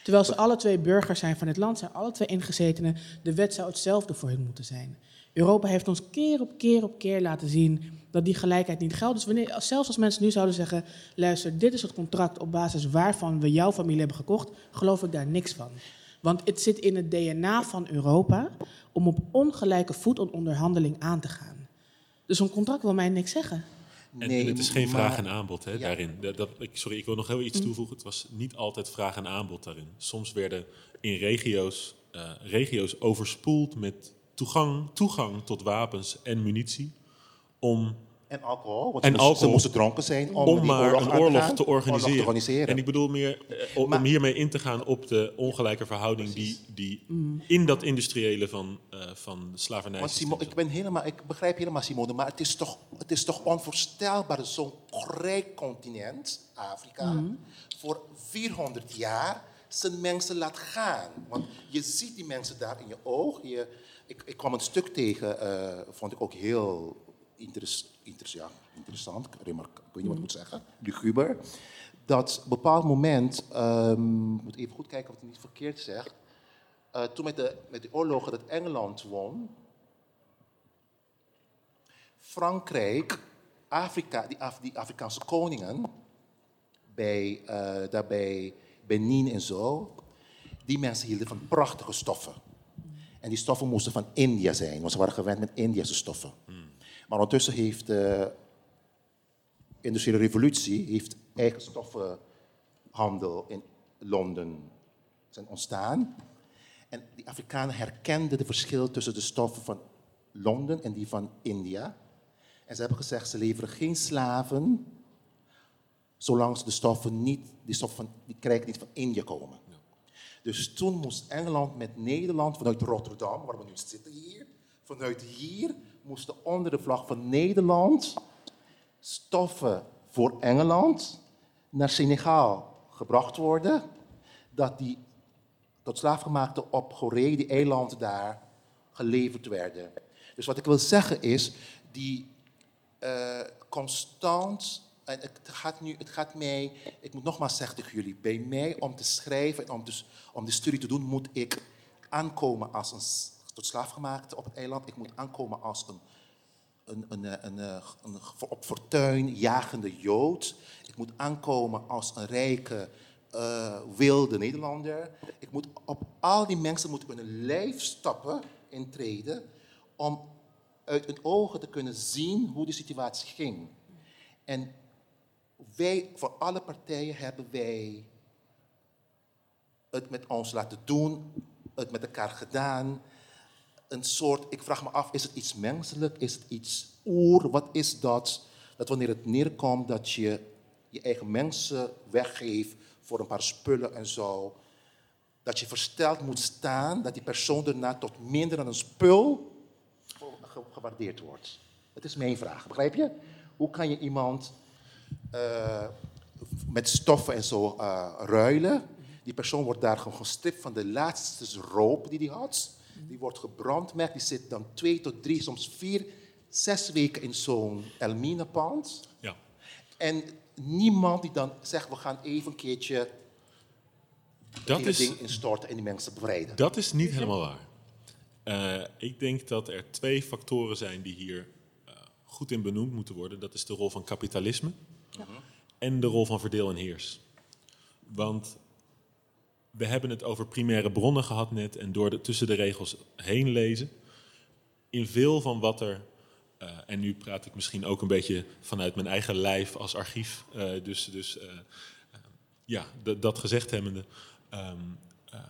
Terwijl ze alle twee burgers zijn van dit land, zijn alle twee ingezetenen. De wet zou hetzelfde voor hen moeten zijn. Europa heeft ons keer op keer op keer laten zien dat die gelijkheid niet geldt. Dus wanneer, zelfs als mensen nu zouden zeggen: luister, dit is het contract op basis waarvan we jouw familie hebben gekocht, geloof ik daar niks van. Want het zit in het DNA van Europa om op ongelijke voet een onderhandeling aan te gaan. Dus een contract wil mij niks zeggen. En, Nee, en het is geen maar- vraag en aanbod hè, daarin. Dat, dat- ik, sorry, ik wil nog heel iets toevoegen. Het was niet altijd vraag en aanbod daarin. Soms werden in regio's, eh, regio's overspoeld met toegang, toegang tot wapens en munitie. Om, En alcohol, want En ze, moesten, alcohol. ze moesten dronken zijn om, maar oorlog een oorlog gaan, te organiseren. oorlog te organiseren. En ik bedoel meer eh, om, Maar- hiermee in te gaan op de ongelijke verhouding die, die in dat industriële van, eh van de slavernij. Want Simon, ik, ben helemaal, ik begrijp helemaal Simone, maar het is toch, het is toch onvoorstelbaar dat zo'n rijk continent, Afrika, voor 400 jaar zijn mensen laat gaan. Want je ziet die mensen daar in je oog. Je, ik, ik kwam een stuk tegen, eh, vond ik ook heel interessant, ik weet niet wat ik moet zeggen, luguber. Dat op een bepaald moment, ehm, ik moet even goed kijken of ik het niet verkeerd zeg, eh, toen met de, met de oorlogen dat Engeland won, Frankrijk, Afrika, die, Af- Afrikaanse koningen, bij, eh daarbij Benin en zo, die mensen hielden van prachtige stoffen. En die stoffen moesten van India zijn, want ze waren gewend met Indiase stoffen. Maar ondertussen heeft de industriële revolutie heeft eigen stoffenhandel in Londen zijn ontstaan. En die Afrikanen herkenden de verschil tussen de stoffen van Londen en die van India. En ze hebben gezegd, ze leveren geen slaven, zolang ze de stoffen niet, die stoffen van, die krijgen niet van India komen. Dus toen moest Engeland met Nederland vanuit Rotterdam, waar we nu zitten hier, vanuit hier moesten onder de vlag van Nederland stoffen voor Engeland naar Senegal gebracht worden, dat die tot slaafgemaakte op Goree, die eilanden daar, geleverd werden. Dus wat ik wil zeggen is, die eh, constant, en het gaat nu, het gaat mij, ik moet nogmaals zeggen tegen jullie, bij mij om te schrijven en om, dus, om de studie te doen, moet ik aankomen als een tot slaafgemaakte op het eiland. Ik moet aankomen als een een, een, eh, een, eh, op fortuin jagende Jood. Ik moet aankomen als een rijke, eh, wilde Nederlander. Ik moet op al die mensen moet ik in hun lijf stappen, intreden, om uit hun ogen te kunnen zien hoe de situatie ging. En wij, voor alle partijen, hebben wij het met ons laten doen, het met elkaar gedaan een soort, ik vraag me af, is het iets menselijk? Is het iets oer? Wat is dat? Dat wanneer het neerkomt dat je je eigen mensen weggeeft voor een paar spullen en zo. Dat je versteld moet staan, dat die persoon daarna tot minder dan een spul ge- gewaardeerd wordt. Dat is mijn vraag, begrijp je? Hoe kan je iemand eh, met stoffen en zo eh, ruilen? Die persoon wordt daar gewoon gestript van de laatste roop die hij had. Die wordt gebrandmerkt, die zit dan twee tot drie, soms vier, zes weken in zo'n elminepand. Ja. En niemand die dan zegt, we gaan even een keertje Dat is, ding instorten en die mensen bevrijden. dat is niet helemaal waar. Eh, ik denk dat er twee factoren zijn die hier eh, goed in benoemd moeten worden. Dat is de rol van kapitalisme en de rol van verdeel en heers. Want we hebben het over primaire bronnen gehad net en door de, tussen de regels heen lezen. In veel van wat er, eh, en nu praat ik misschien ook een beetje vanuit mijn eigen lijf als archief, eh, dus, dus eh, ja, dat gezegd hebbende. ehm, eh,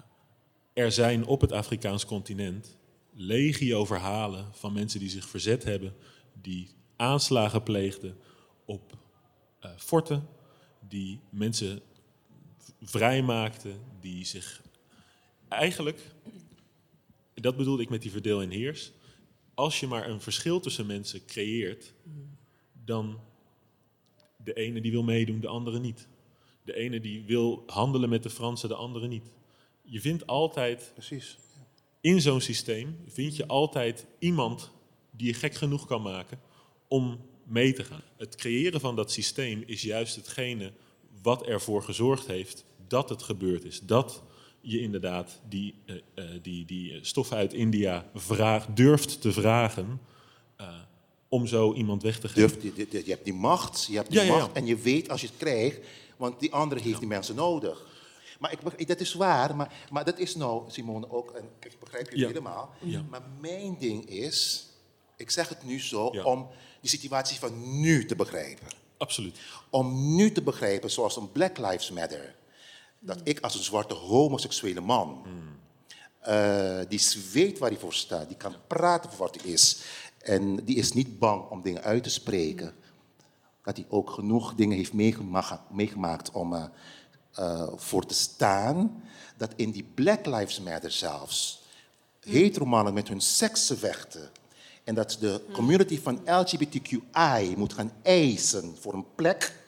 er zijn op het Afrikaans continent legio verhalen van mensen die zich verzet hebben, die aanslagen pleegden op forten, die mensen v- vrijmaakten, die zich eigenlijk, dat bedoelde ik met die verdeel en heers, als je maar een verschil tussen mensen creëert, dan de ene die wil meedoen, de andere niet. De ene die wil handelen met de Fransen, de andere niet. Je vindt altijd Precies. in zo'n systeem vind je altijd iemand die je gek genoeg kan maken om mee te gaan. Het creëren van dat systeem is juist hetgene wat ervoor gezorgd heeft dat het gebeurd is. Dat je inderdaad die, eh, die, die stoffen uit India vraagt, durft te vragen eh, om zo iemand weg te geven. Je, je, je hebt die macht, je hebt die Ja, ja, ja. macht en je weet als je het krijgt, want die andere heeft die mensen nodig. Maar ik, dat is waar, maar, maar dat is nou, Simone, ook, en ik begrijp je helemaal. Maar mijn ding is, ik zeg het nu zo, om die situatie van nu te begrijpen. Absoluut. Om nu te begrijpen, zoals een Black Lives Matter, dat ik als een zwarte homoseksuele man, eh, die weet waar hij voor staat, die kan praten voor wat hij is, en die is niet bang om dingen uit te spreken, dat hij ook genoeg dingen heeft meegema- meegemaakt om eh, voor te staan, dat in die Black Lives Matter zelfs heteromannen met hun seksen vechten. En dat de community van LGBTQI moet gaan eisen voor een plek.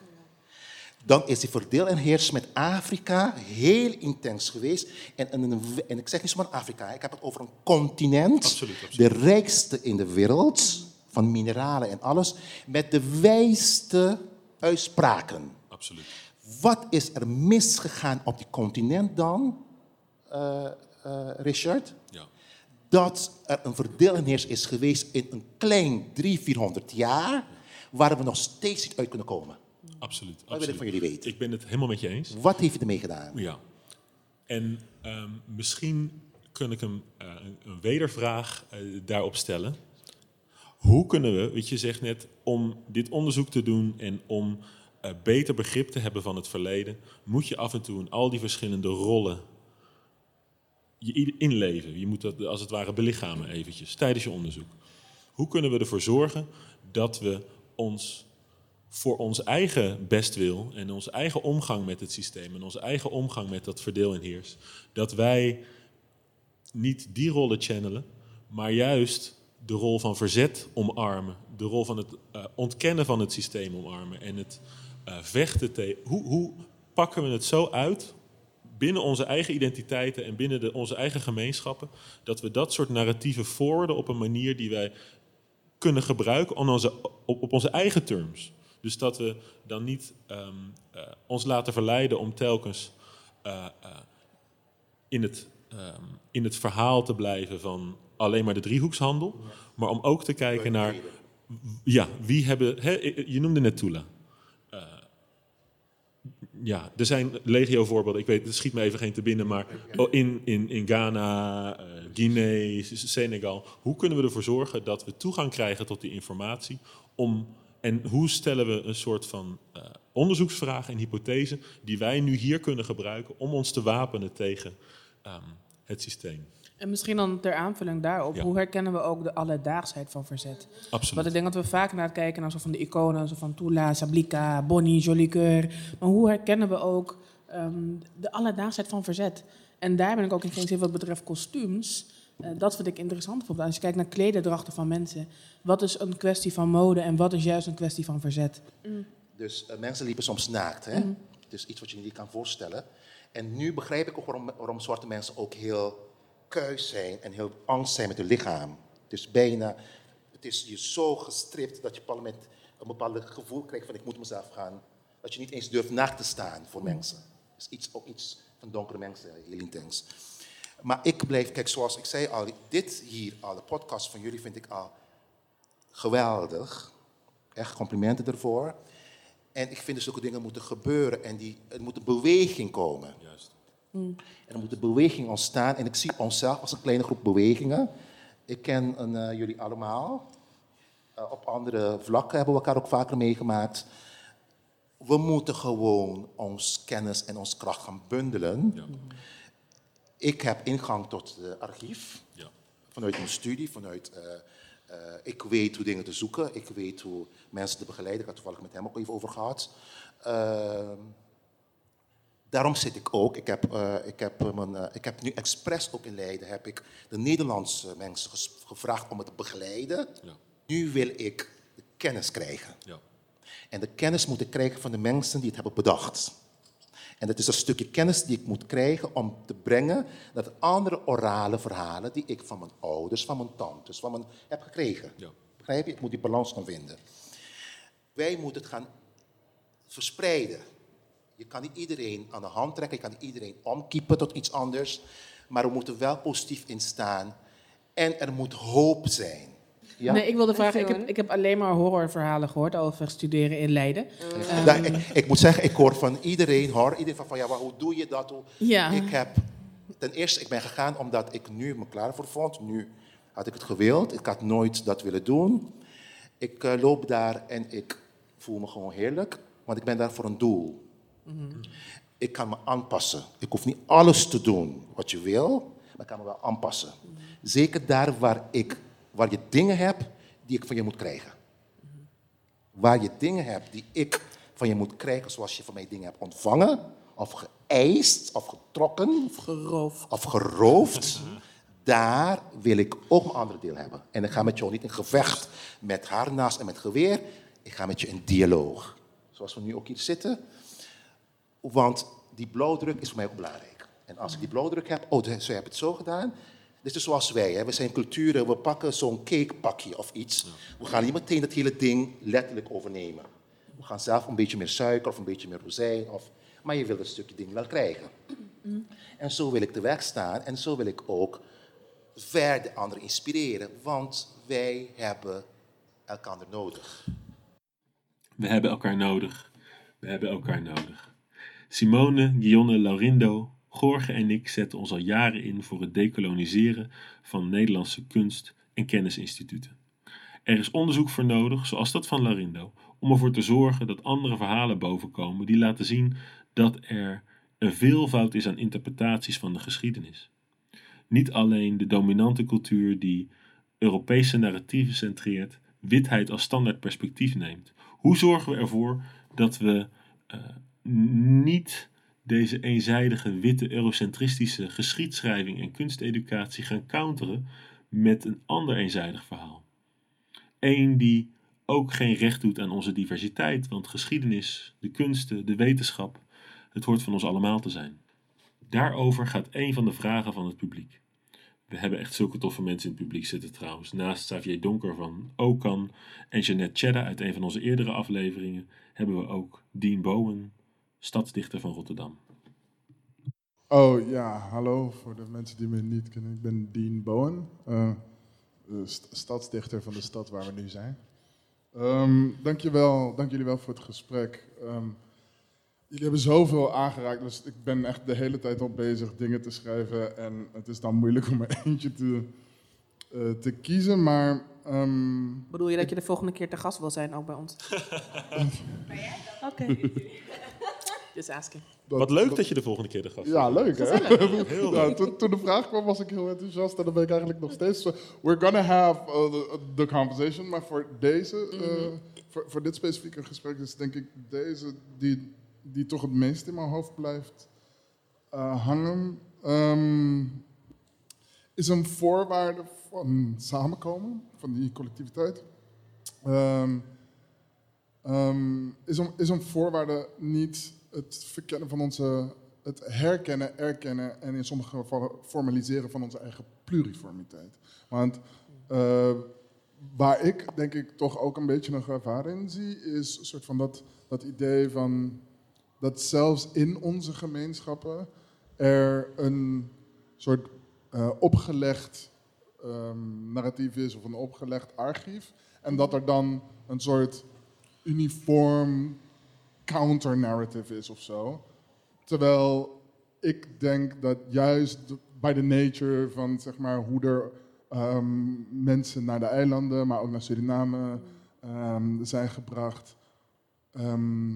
Dan is die verdeel en heers met Afrika heel intens geweest. En, en, en ik zeg niet zomaar Afrika, ik heb het over een continent. Absoluut, absoluut. De rijkste in de wereld, van mineralen en alles. Met de wijste uitspraken. Absoluut. Wat is er misgegaan op die continent dan, eh, eh, Richard? Ja. Dat er een verdeel en heers is geweest in een klein 300, 400 jaar, waar we nog steeds niet uit kunnen komen. Absoluut. wil ik van jullie weten? Ik ben het helemaal met je eens. Wat heeft u ermee gedaan? Ja. En ehm, misschien kan ik een, eh, een- wedervraag eh, daarop stellen. Hoe kunnen we, weet je zegt net, om dit onderzoek te doen en om eh, beter begrip te hebben van het verleden, moet je af en toe in al die verschillende rollen je inleven. Je moet dat als het ware belichamen eventjes tijdens je onderzoek. Hoe kunnen we ervoor zorgen dat we ons voor ons eigen bestwil en onze eigen omgang met het systeem en onze eigen omgang met dat verdeel en heers, dat wij niet die rollen channelen, maar juist de rol van verzet omarmen, de rol van het eh, ontkennen van het systeem omarmen en het eh, vechten tegen. Hoe, hoe pakken we het zo uit binnen onze eigen identiteiten en binnen de, onze eigen gemeenschappen, dat we dat soort narratieven forwarden op een manier die wij kunnen gebruiken op onze, op, op onze eigen terms. Dus dat we dan niet ehm, eh, ons laten verleiden om telkens eh, eh, in, het, ehm, in het verhaal te blijven van alleen maar de driehoekshandel, maar om ook te kijken naar, ja, wie hebben, hè, je noemde net Tula. Ja, er zijn legio voorbeelden. Ik weet, het schiet me even geen te binnen, maar oh, in, in, in Ghana, Guinea, Senegal. Hoe kunnen we ervoor zorgen dat we toegang krijgen tot die informatie? Om, en hoe stellen we een soort van eh, onderzoeksvraag en hypothese die wij nu hier kunnen gebruiken om ons te wapenen tegen ehm, het systeem? En misschien dan ter aanvulling daarop, Ja. hoe herkennen we ook de alledaagsheid van verzet? Absoluut. Want ik denk dat we vaak naar het kijken naar zo van de iconen, zo van Tula, Sablika, Bonnie, Jolicoeur. Maar hoe herkennen we ook ehm, de alledaagsheid van verzet? En daar ben ik ook in geen zin wat betreft kostuums. Eh, dat vind ik interessant. Bijvoorbeeld als je kijkt naar klederdrachten van mensen. Wat is een kwestie van mode en wat is juist een kwestie van verzet? Dus eh, mensen liepen soms naakt. Hè? Dus iets wat je niet kan voorstellen. En nu begrijp ik ook waarom, waarom zwarte mensen ook heel kuis zijn en heel angst zijn met hun lichaam. Dus bijna, het is je zo gestript dat je op een bepaald moment een bepaald gevoel krijgt van ik moet mezelf gaan. Dat je niet eens durft naakt te staan voor mensen. Dat is iets, ook iets van donkere mensen, heel intens. Maar ik blijf, kijk zoals ik zei al, dit hier al, de podcast van jullie vind ik al geweldig. Echt complimenten ervoor. En ik vind dat zulke dingen moeten gebeuren en die, er moet een beweging komen. Juist. En er moeten bewegingen ontstaan. En ik zie onszelf als een kleine groep bewegingen. Ik ken eh, jullie allemaal. Eh, op andere vlakken hebben we elkaar ook vaker meegemaakt. We moeten gewoon ons kennis en ons kracht gaan bundelen. Ik heb ingang tot het archief. Ja. Vanuit mijn studie, vanuit... eh, eh, ik weet hoe dingen te zoeken. Ik weet hoe mensen te begeleiden. Ik had toevallig met hem ook even over gehad. Ehm, daarom zit ik ook. Ik heb, eh, ik, heb, mijn, ik heb nu expres ook in Leiden heb ik de Nederlandse mensen gevraagd om het te begeleiden. Ja. Nu wil ik de kennis krijgen. Ja. En de kennis moet ik krijgen van de mensen die het hebben bedacht. En dat is een stukje kennis die ik moet krijgen om te brengen naar de andere orale verhalen die ik van mijn ouders, van mijn tantes, van mijn heb gekregen. Ja. Begrijp je? Ik moet die balans gaan vinden. Wij moeten het gaan verspreiden. Je kan niet iedereen aan de hand trekken, je kan niet iedereen omkiepen tot iets anders, maar we moeten wel positief in staan en er moet hoop zijn. Ja? Nee, ik wilde vragen, ik heb, ik heb alleen maar horrorverhalen gehoord over studeren in Leiden. Ja, ik, ik moet zeggen, ik hoor van iedereen, hoor, iedereen van, van ja, maar hoe doe je dat? Hoe- Ja. Ik heb, ten eerste, ik ben gegaan omdat ik nu me klaar voor vond. Nu had ik het gewild, ik had nooit dat willen doen. Ik eh, loop daar en ik voel me gewoon heerlijk, want ik ben daar voor een doel. Ik kan me aanpassen. Ik hoef niet alles te doen wat je wil, maar ik kan me wel aanpassen. Zeker daar waar, ik, waar je dingen hebt die ik van je moet krijgen waar je dingen hebt die ik van je moet krijgen, zoals je van mij dingen hebt ontvangen, of geëist, of getrokken, Geroof. of geroofd, daar wil ik ook mijn andere deel hebben. En ik ga met jou niet in gevecht met harnas en met geweer, ik ga met je in dialoog. Zoals we nu ook hier zitten. Want die blauwdruk is voor mij ook belangrijk. En als ik die blauwdruk heb, oh, dus- ze hebben het zo gedaan. Dit is zoals wij, hè. we zijn culturen, we pakken zo'n cakepakje of iets. We gaan niet meteen dat hele ding letterlijk overnemen. We gaan zelf een beetje meer suiker of een beetje meer rozijn. Of, maar je wil dat stukje ding wel krijgen. En zo wil ik de weg staan en zo wil ik ook verder anderen inspireren. Want wij hebben elkaar nodig. We hebben elkaar nodig. We hebben elkaar nodig. Simone, Gionne, Laurindo, Gorge en ik zetten ons al jaren in voor het dekoloniseren van Nederlandse kunst- en kennisinstituten. Er is onderzoek voor nodig, zoals dat van Laurindo, om ervoor te zorgen dat andere verhalen bovenkomen die laten zien dat er een veelvoud is aan interpretaties van de geschiedenis. Niet alleen de dominante cultuur die Europese narratieven centreert, witheid als standaard perspectief neemt. Hoe zorgen we ervoor dat we eh, niet deze eenzijdige witte eurocentristische geschiedschrijving en kunsteducatie gaan counteren met een ander eenzijdig verhaal? Eén die ook geen recht doet aan onze diversiteit, want geschiedenis, de kunsten, de wetenschap, het hoort van ons allemaal te zijn. Daarover gaat een van de vragen van het publiek. We hebben echt zulke toffe mensen in het publiek zitten trouwens. Naast Xavier Donker van Okan en Jeanette Chedda uit een van onze eerdere afleveringen hebben we ook Dean Bowen, stadsdichter van Rotterdam. Oh ja, hallo voor de mensen die me niet kennen. Ik ben Dean Bowen, eh, st- stadsdichter van de stad waar we nu zijn. Ehm dankjewel, dank jullie wel voor het gesprek. Ehm, jullie hebben zoveel aangeraakt, dus ik ben echt de hele tijd al bezig dingen te schrijven. En het is dan moeilijk om er eentje te, eh, te kiezen, maar... ehm, Bedoel je dat je de volgende keer te gast wil zijn, ook bij ons? Oké. Just asking. Wat leuk dat je de volgende keer de gast Ja, leuk hè? Heel Ja, leuk. toen, toen de vraag kwam was ik heel enthousiast en dan ben ik eigenlijk nog steeds... zo- We're gonna have uh, the, the conversation, maar voor deze, eh, voor, voor dit specifieke gesprek is denk ik deze die, die toch het meest in mijn hoofd blijft eh, hangen. Ehm, is een voorwaarde van samenkomen, van die collectiviteit. Ehm, ehm, is, een, is een voorwaarde niet het verkennen van onze, het herkennen, erkennen en in sommige gevallen formaliseren van onze eigen pluriformiteit. Want eh, waar ik denk ik toch ook een beetje een gevaar in zie, is een soort van dat, dat idee van dat zelfs in onze gemeenschappen er een soort eh, opgelegd ehm, narratief is of een opgelegd archief. En dat er dan een soort uniform counter-narrative is of zo. Terwijl ik denk dat juist bij de nature van zeg maar, hoe er ehm, mensen naar de eilanden, maar ook naar Suriname ehm, zijn gebracht. ehm,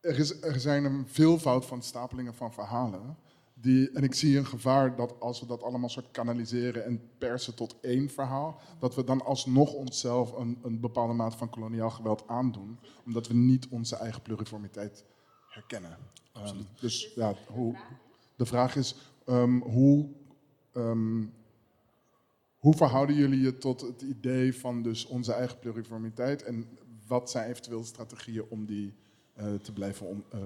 er, is, er zijn een veelvoud van stapelingen van verhalen. Die, en ik zie een gevaar dat als we dat allemaal soort kanaliseren en persen tot één verhaal, dat we dan alsnog onszelf een, een bepaalde mate van koloniaal geweld aandoen, omdat we niet onze eigen pluriformiteit herkennen. Ehm, dus ja, hoe, de vraag is, ehm, hoe, ehm, hoe verhouden jullie je tot het idee van dus onze eigen pluriformiteit en wat zijn eventueel strategieën om die eh, te blijven on- eh,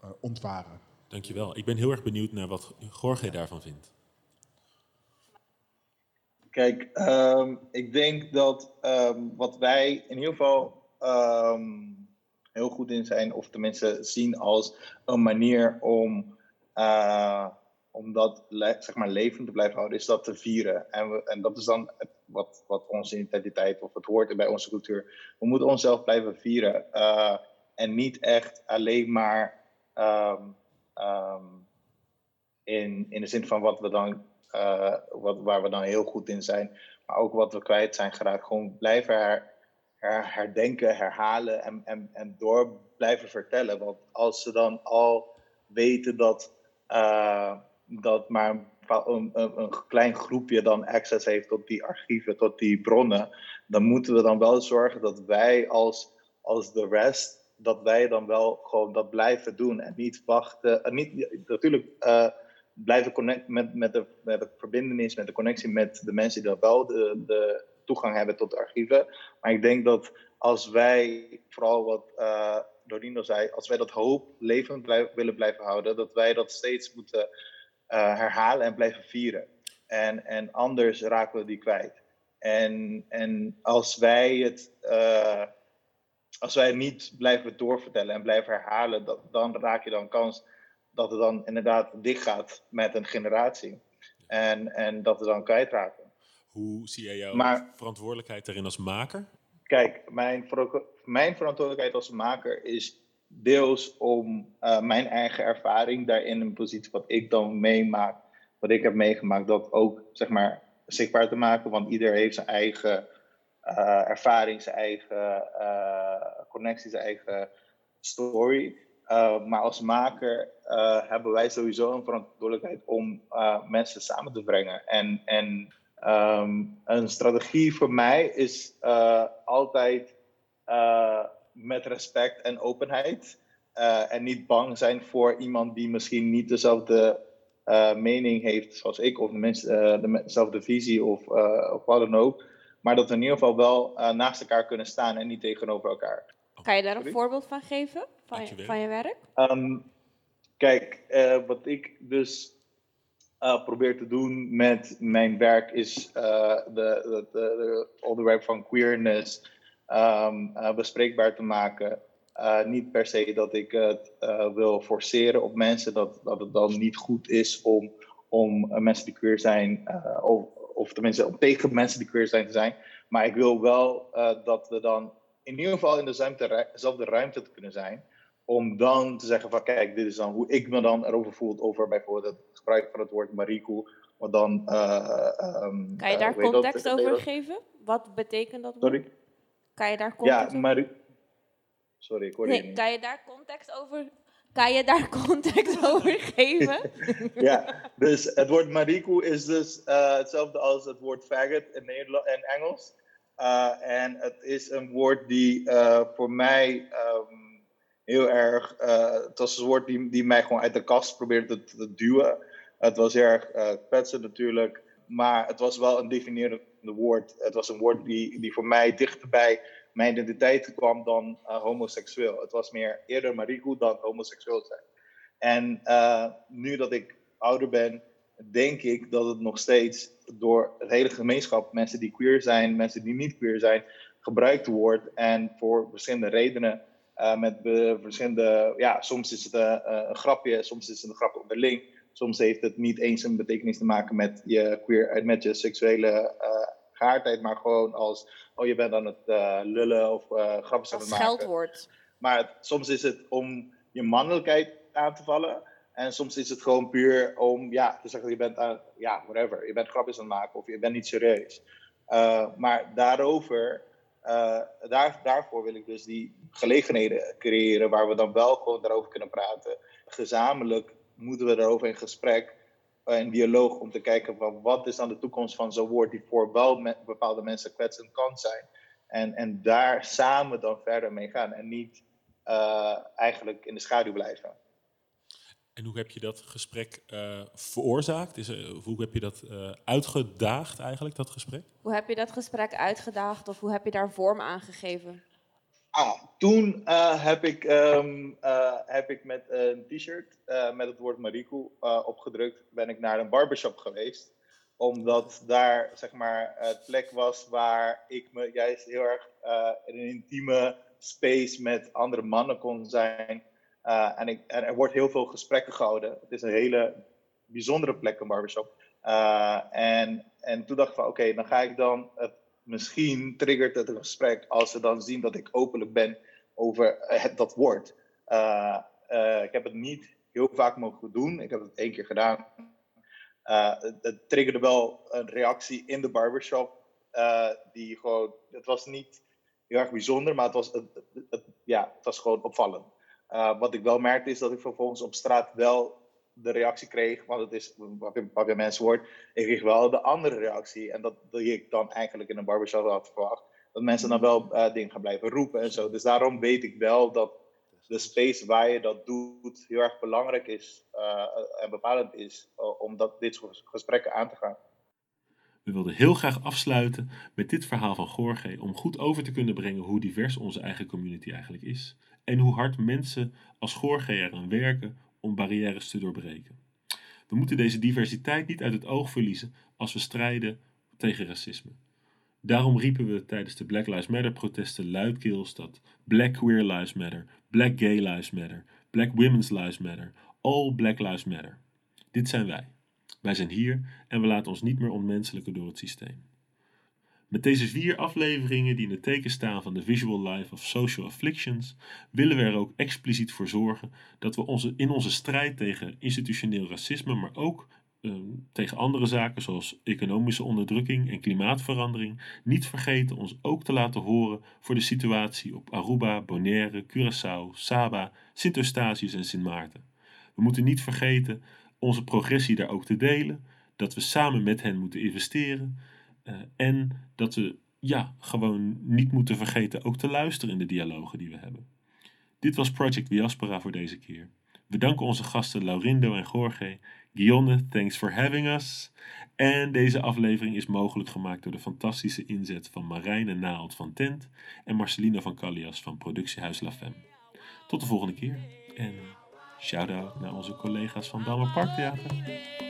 eh, ontwaren? Dankjewel. Ik ben heel erg benieuwd naar wat Jorge daarvan vindt. Kijk, ehm, ik denk dat ehm, wat wij in ieder geval ehm, heel goed in zijn, of tenminste zien als een manier om, eh, om dat zeg maar levend te blijven houden, is dat te vieren. En, we, en dat is dan het, wat, wat onze identiteit of het hoort bij onze cultuur. We moeten onszelf blijven vieren eh, en niet echt alleen maar ehm, ehm, in, in de zin van wat we dan, eh, wat, waar we dan heel goed in zijn, maar ook wat we kwijt zijn geraakt. Gewoon blijven her, her- herdenken, herhalen en, en, en door blijven vertellen. Want als ze dan al weten dat, eh, dat maar een, een, een klein groepje dan access heeft tot die archieven, tot die bronnen, dan moeten we dan wel zorgen dat wij als, als de rest, dat wij dan wel gewoon dat blijven doen en niet wachten. en niet, natuurlijk eh, blijven connect met, met, de, met de verbindenis, met de connectie met de mensen die dan wel de, de toegang hebben tot de archieven. Maar ik denk dat als wij, vooral wat eh Dorino zei, als wij dat hoop levend willen blijven houden, dat wij dat steeds moeten herhalen en blijven vieren. En, en anders raken we die kwijt. En, en als wij het. Als wij niet blijven doorvertellen en blijven herhalen, dat, dan raak je dan kans dat het dan inderdaad dicht gaat met een generatie. En, en dat we dan kwijtraken. Hoe zie jij jouw Maar- verantwoordelijkheid daarin als maker? Kijk, mijn, mijn verantwoordelijkheid als maker is deels om eh, mijn eigen ervaring daarin, een positie wat ik dan meemaak, wat ik heb meegemaakt, dat ook zeg maar zichtbaar te maken. Want ieder heeft zijn eigen eh, ervaring, zijn eigen eh, connectie, zijn eigen story. Uh, maar als maker uh, hebben wij sowieso een verantwoordelijkheid om uh, mensen samen te brengen. En, en um, een strategie voor mij is uh, altijd uh, met respect en openheid. Uh, en niet bang zijn voor iemand die misschien niet dezelfde uh, mening heeft zoals ik, of mensen, uh, dezelfde visie of, uh, of wat dan ook. Maar dat we in ieder geval wel uh, naast elkaar kunnen staan en niet tegenover elkaar. Kan je daar een Sorry? voorbeeld van geven? Van, je, van je werk? Um, kijk, uh, wat ik dus uh, probeer te doen met mijn werk is uh, de, de, de, de onderwerp van queerness um, uh, bespreekbaar te maken. Uh, niet per se dat ik het uh, wil forceren op mensen, dat, dat het dan niet goed is om, om mensen die queer zijn, uh, of, of tenminste om tegen mensen die queer zijn te zijn. Maar ik wil wel uh, dat we dan in ieder geval in dezelfde ruimte te kunnen zijn. Om dan te zeggen van kijk, dit is dan hoe ik me dan erover voel over bijvoorbeeld het gebruik van het woord mariku. Wat dan, uh, um, Kan je daar context dat, over geven? Wat betekent dat? Sorry? Kan je daar context Ja, maar... Sorry, ik hoorde je Nee, niet. kan je daar context over... Kan je daar context over geven? ja, dus het woord mariku is dus uh, hetzelfde als het woord faggot in, Nederland, in Engels. Uh, en het is een woord die uh, voor mij um, heel erg. het was een woord die, die mij gewoon uit de kast probeerde te, te duwen. Het was heel erg kwetsend natuurlijk. Maar het was wel een definierend woord. Het was een woord die, die voor mij dichterbij mijn identiteit kwam dan uh, homoseksueel. Het was meer eerder mariku dan homoseksueel zijn. En uh, nu dat ik ouder ben, denk ik dat het nog steeds door het hele gemeenschap, mensen die queer zijn, mensen die niet queer zijn, gebruikt wordt. En voor verschillende redenen, uh, met verschillende, ja, soms is het een grapje, soms is het een grapje onderling. Soms heeft het niet eens een betekenis te maken met je queer, met je seksuele geaardheid, maar gewoon als, oh je bent aan het uh, lullen of uh, grapjes aan het Als maken. scheldwoord. Maar het, soms is het om je mannelijkheid aan te vallen. En soms is het gewoon puur om ja, te zeggen, je bent aan, ja, whatever, je bent grapjes aan het maken of je bent niet serieus. Uh, maar daarover, uh, daar, daarvoor wil ik dus die gelegenheden creëren waar we dan wel gewoon daarover kunnen praten. Gezamenlijk moeten we daarover in gesprek, uh, in dialoog, om te kijken van wat is dan de toekomst van zo'n woord die voor wel met bepaalde mensen kwetsend kan zijn. En, en daar samen dan verder mee gaan en niet eigenlijk in de schaduw blijven. En hoe heb je dat gesprek uh, veroorzaakt? Is, uh, hoe heb je dat uh, uitgedaagd eigenlijk, dat gesprek? Hoe heb je dat gesprek uitgedaagd of hoe heb je daar vorm aan gegeven? Ah, toen heb, ik, um, heb ik met een t-shirt met het woord Mariku opgedrukt, ben ik naar een barbershop geweest. Omdat daar zeg maar het plek was waar ik me juist heel erg in een intieme space met andere mannen kon zijn. En, ik, er wordt heel veel gesprekken gehouden. Het is een hele bijzondere plek, een barbershop. En, en toen dacht ik van, oké, dan ga ik dan... Het, misschien triggert het een gesprek als ze dan zien dat ik openlijk ben over het, dat woord. Uh, ik heb het niet heel vaak mogen doen. Ik heb het één keer gedaan. Het, triggerde wel een reactie in de barbershop. die gewoon... Het was niet heel erg bijzonder, maar het was, het, ja, het was gewoon opvallend. Wat ik wel merkte is dat ik vervolgens op straat wel de reactie kreeg, want het is wat je, wat je mensen hoort, ik kreeg wel de andere reactie. En dat, die ik dan eigenlijk in een barbershop had verwacht. Dat mensen dan wel uh, dingen gaan blijven roepen en zo. Dus daarom weet ik wel dat de space waar je dat doet heel erg belangrijk is uh, en bepalend is om dat, dit soort gesprekken aan te gaan. We wilden heel graag afsluiten met dit verhaal van Jorge om goed over te kunnen brengen hoe divers onze eigen community eigenlijk is en hoe hard mensen als Jorge eraan werken om barrières te doorbreken. We moeten deze diversiteit niet uit het oog verliezen als we strijden tegen racisme. Daarom riepen we tijdens de Black Lives Matter protesten luidkeels dat Black Queer Lives Matter, Black Gay Lives Matter, Black Women's Lives Matter, All Black Lives Matter. Dit zijn wij. Wij zijn hier en we laten ons niet meer onmenselijken door het systeem. Met deze vier afleveringen die in het teken staan van de visual life of social afflictions, willen we er ook expliciet voor zorgen dat we onze, in onze strijd tegen institutioneel racisme, maar ook uh, tegen andere zaken zoals economische onderdrukking en klimaatverandering, niet vergeten ons ook te laten horen voor de situatie op Aruba, Bonaire, Curaçao, Saba, Sint Eustatius en Sint Maarten. We moeten niet vergeten onze progressie daar ook te delen, dat we samen met hen moeten investeren en dat we ja, gewoon niet moeten vergeten ook te luisteren in de dialogen die we hebben. Dit was Project Diaspora voor deze keer. We danken onze gasten Laurindo en Jorge. Gionne, thanks for having us. En deze aflevering is mogelijk gemaakt door de fantastische inzet van Marijn en Naald van Tent en Marcelina van Callias van Productiehuis La Femme. Tot de volgende keer en shout-out naar onze collega's van Dammer.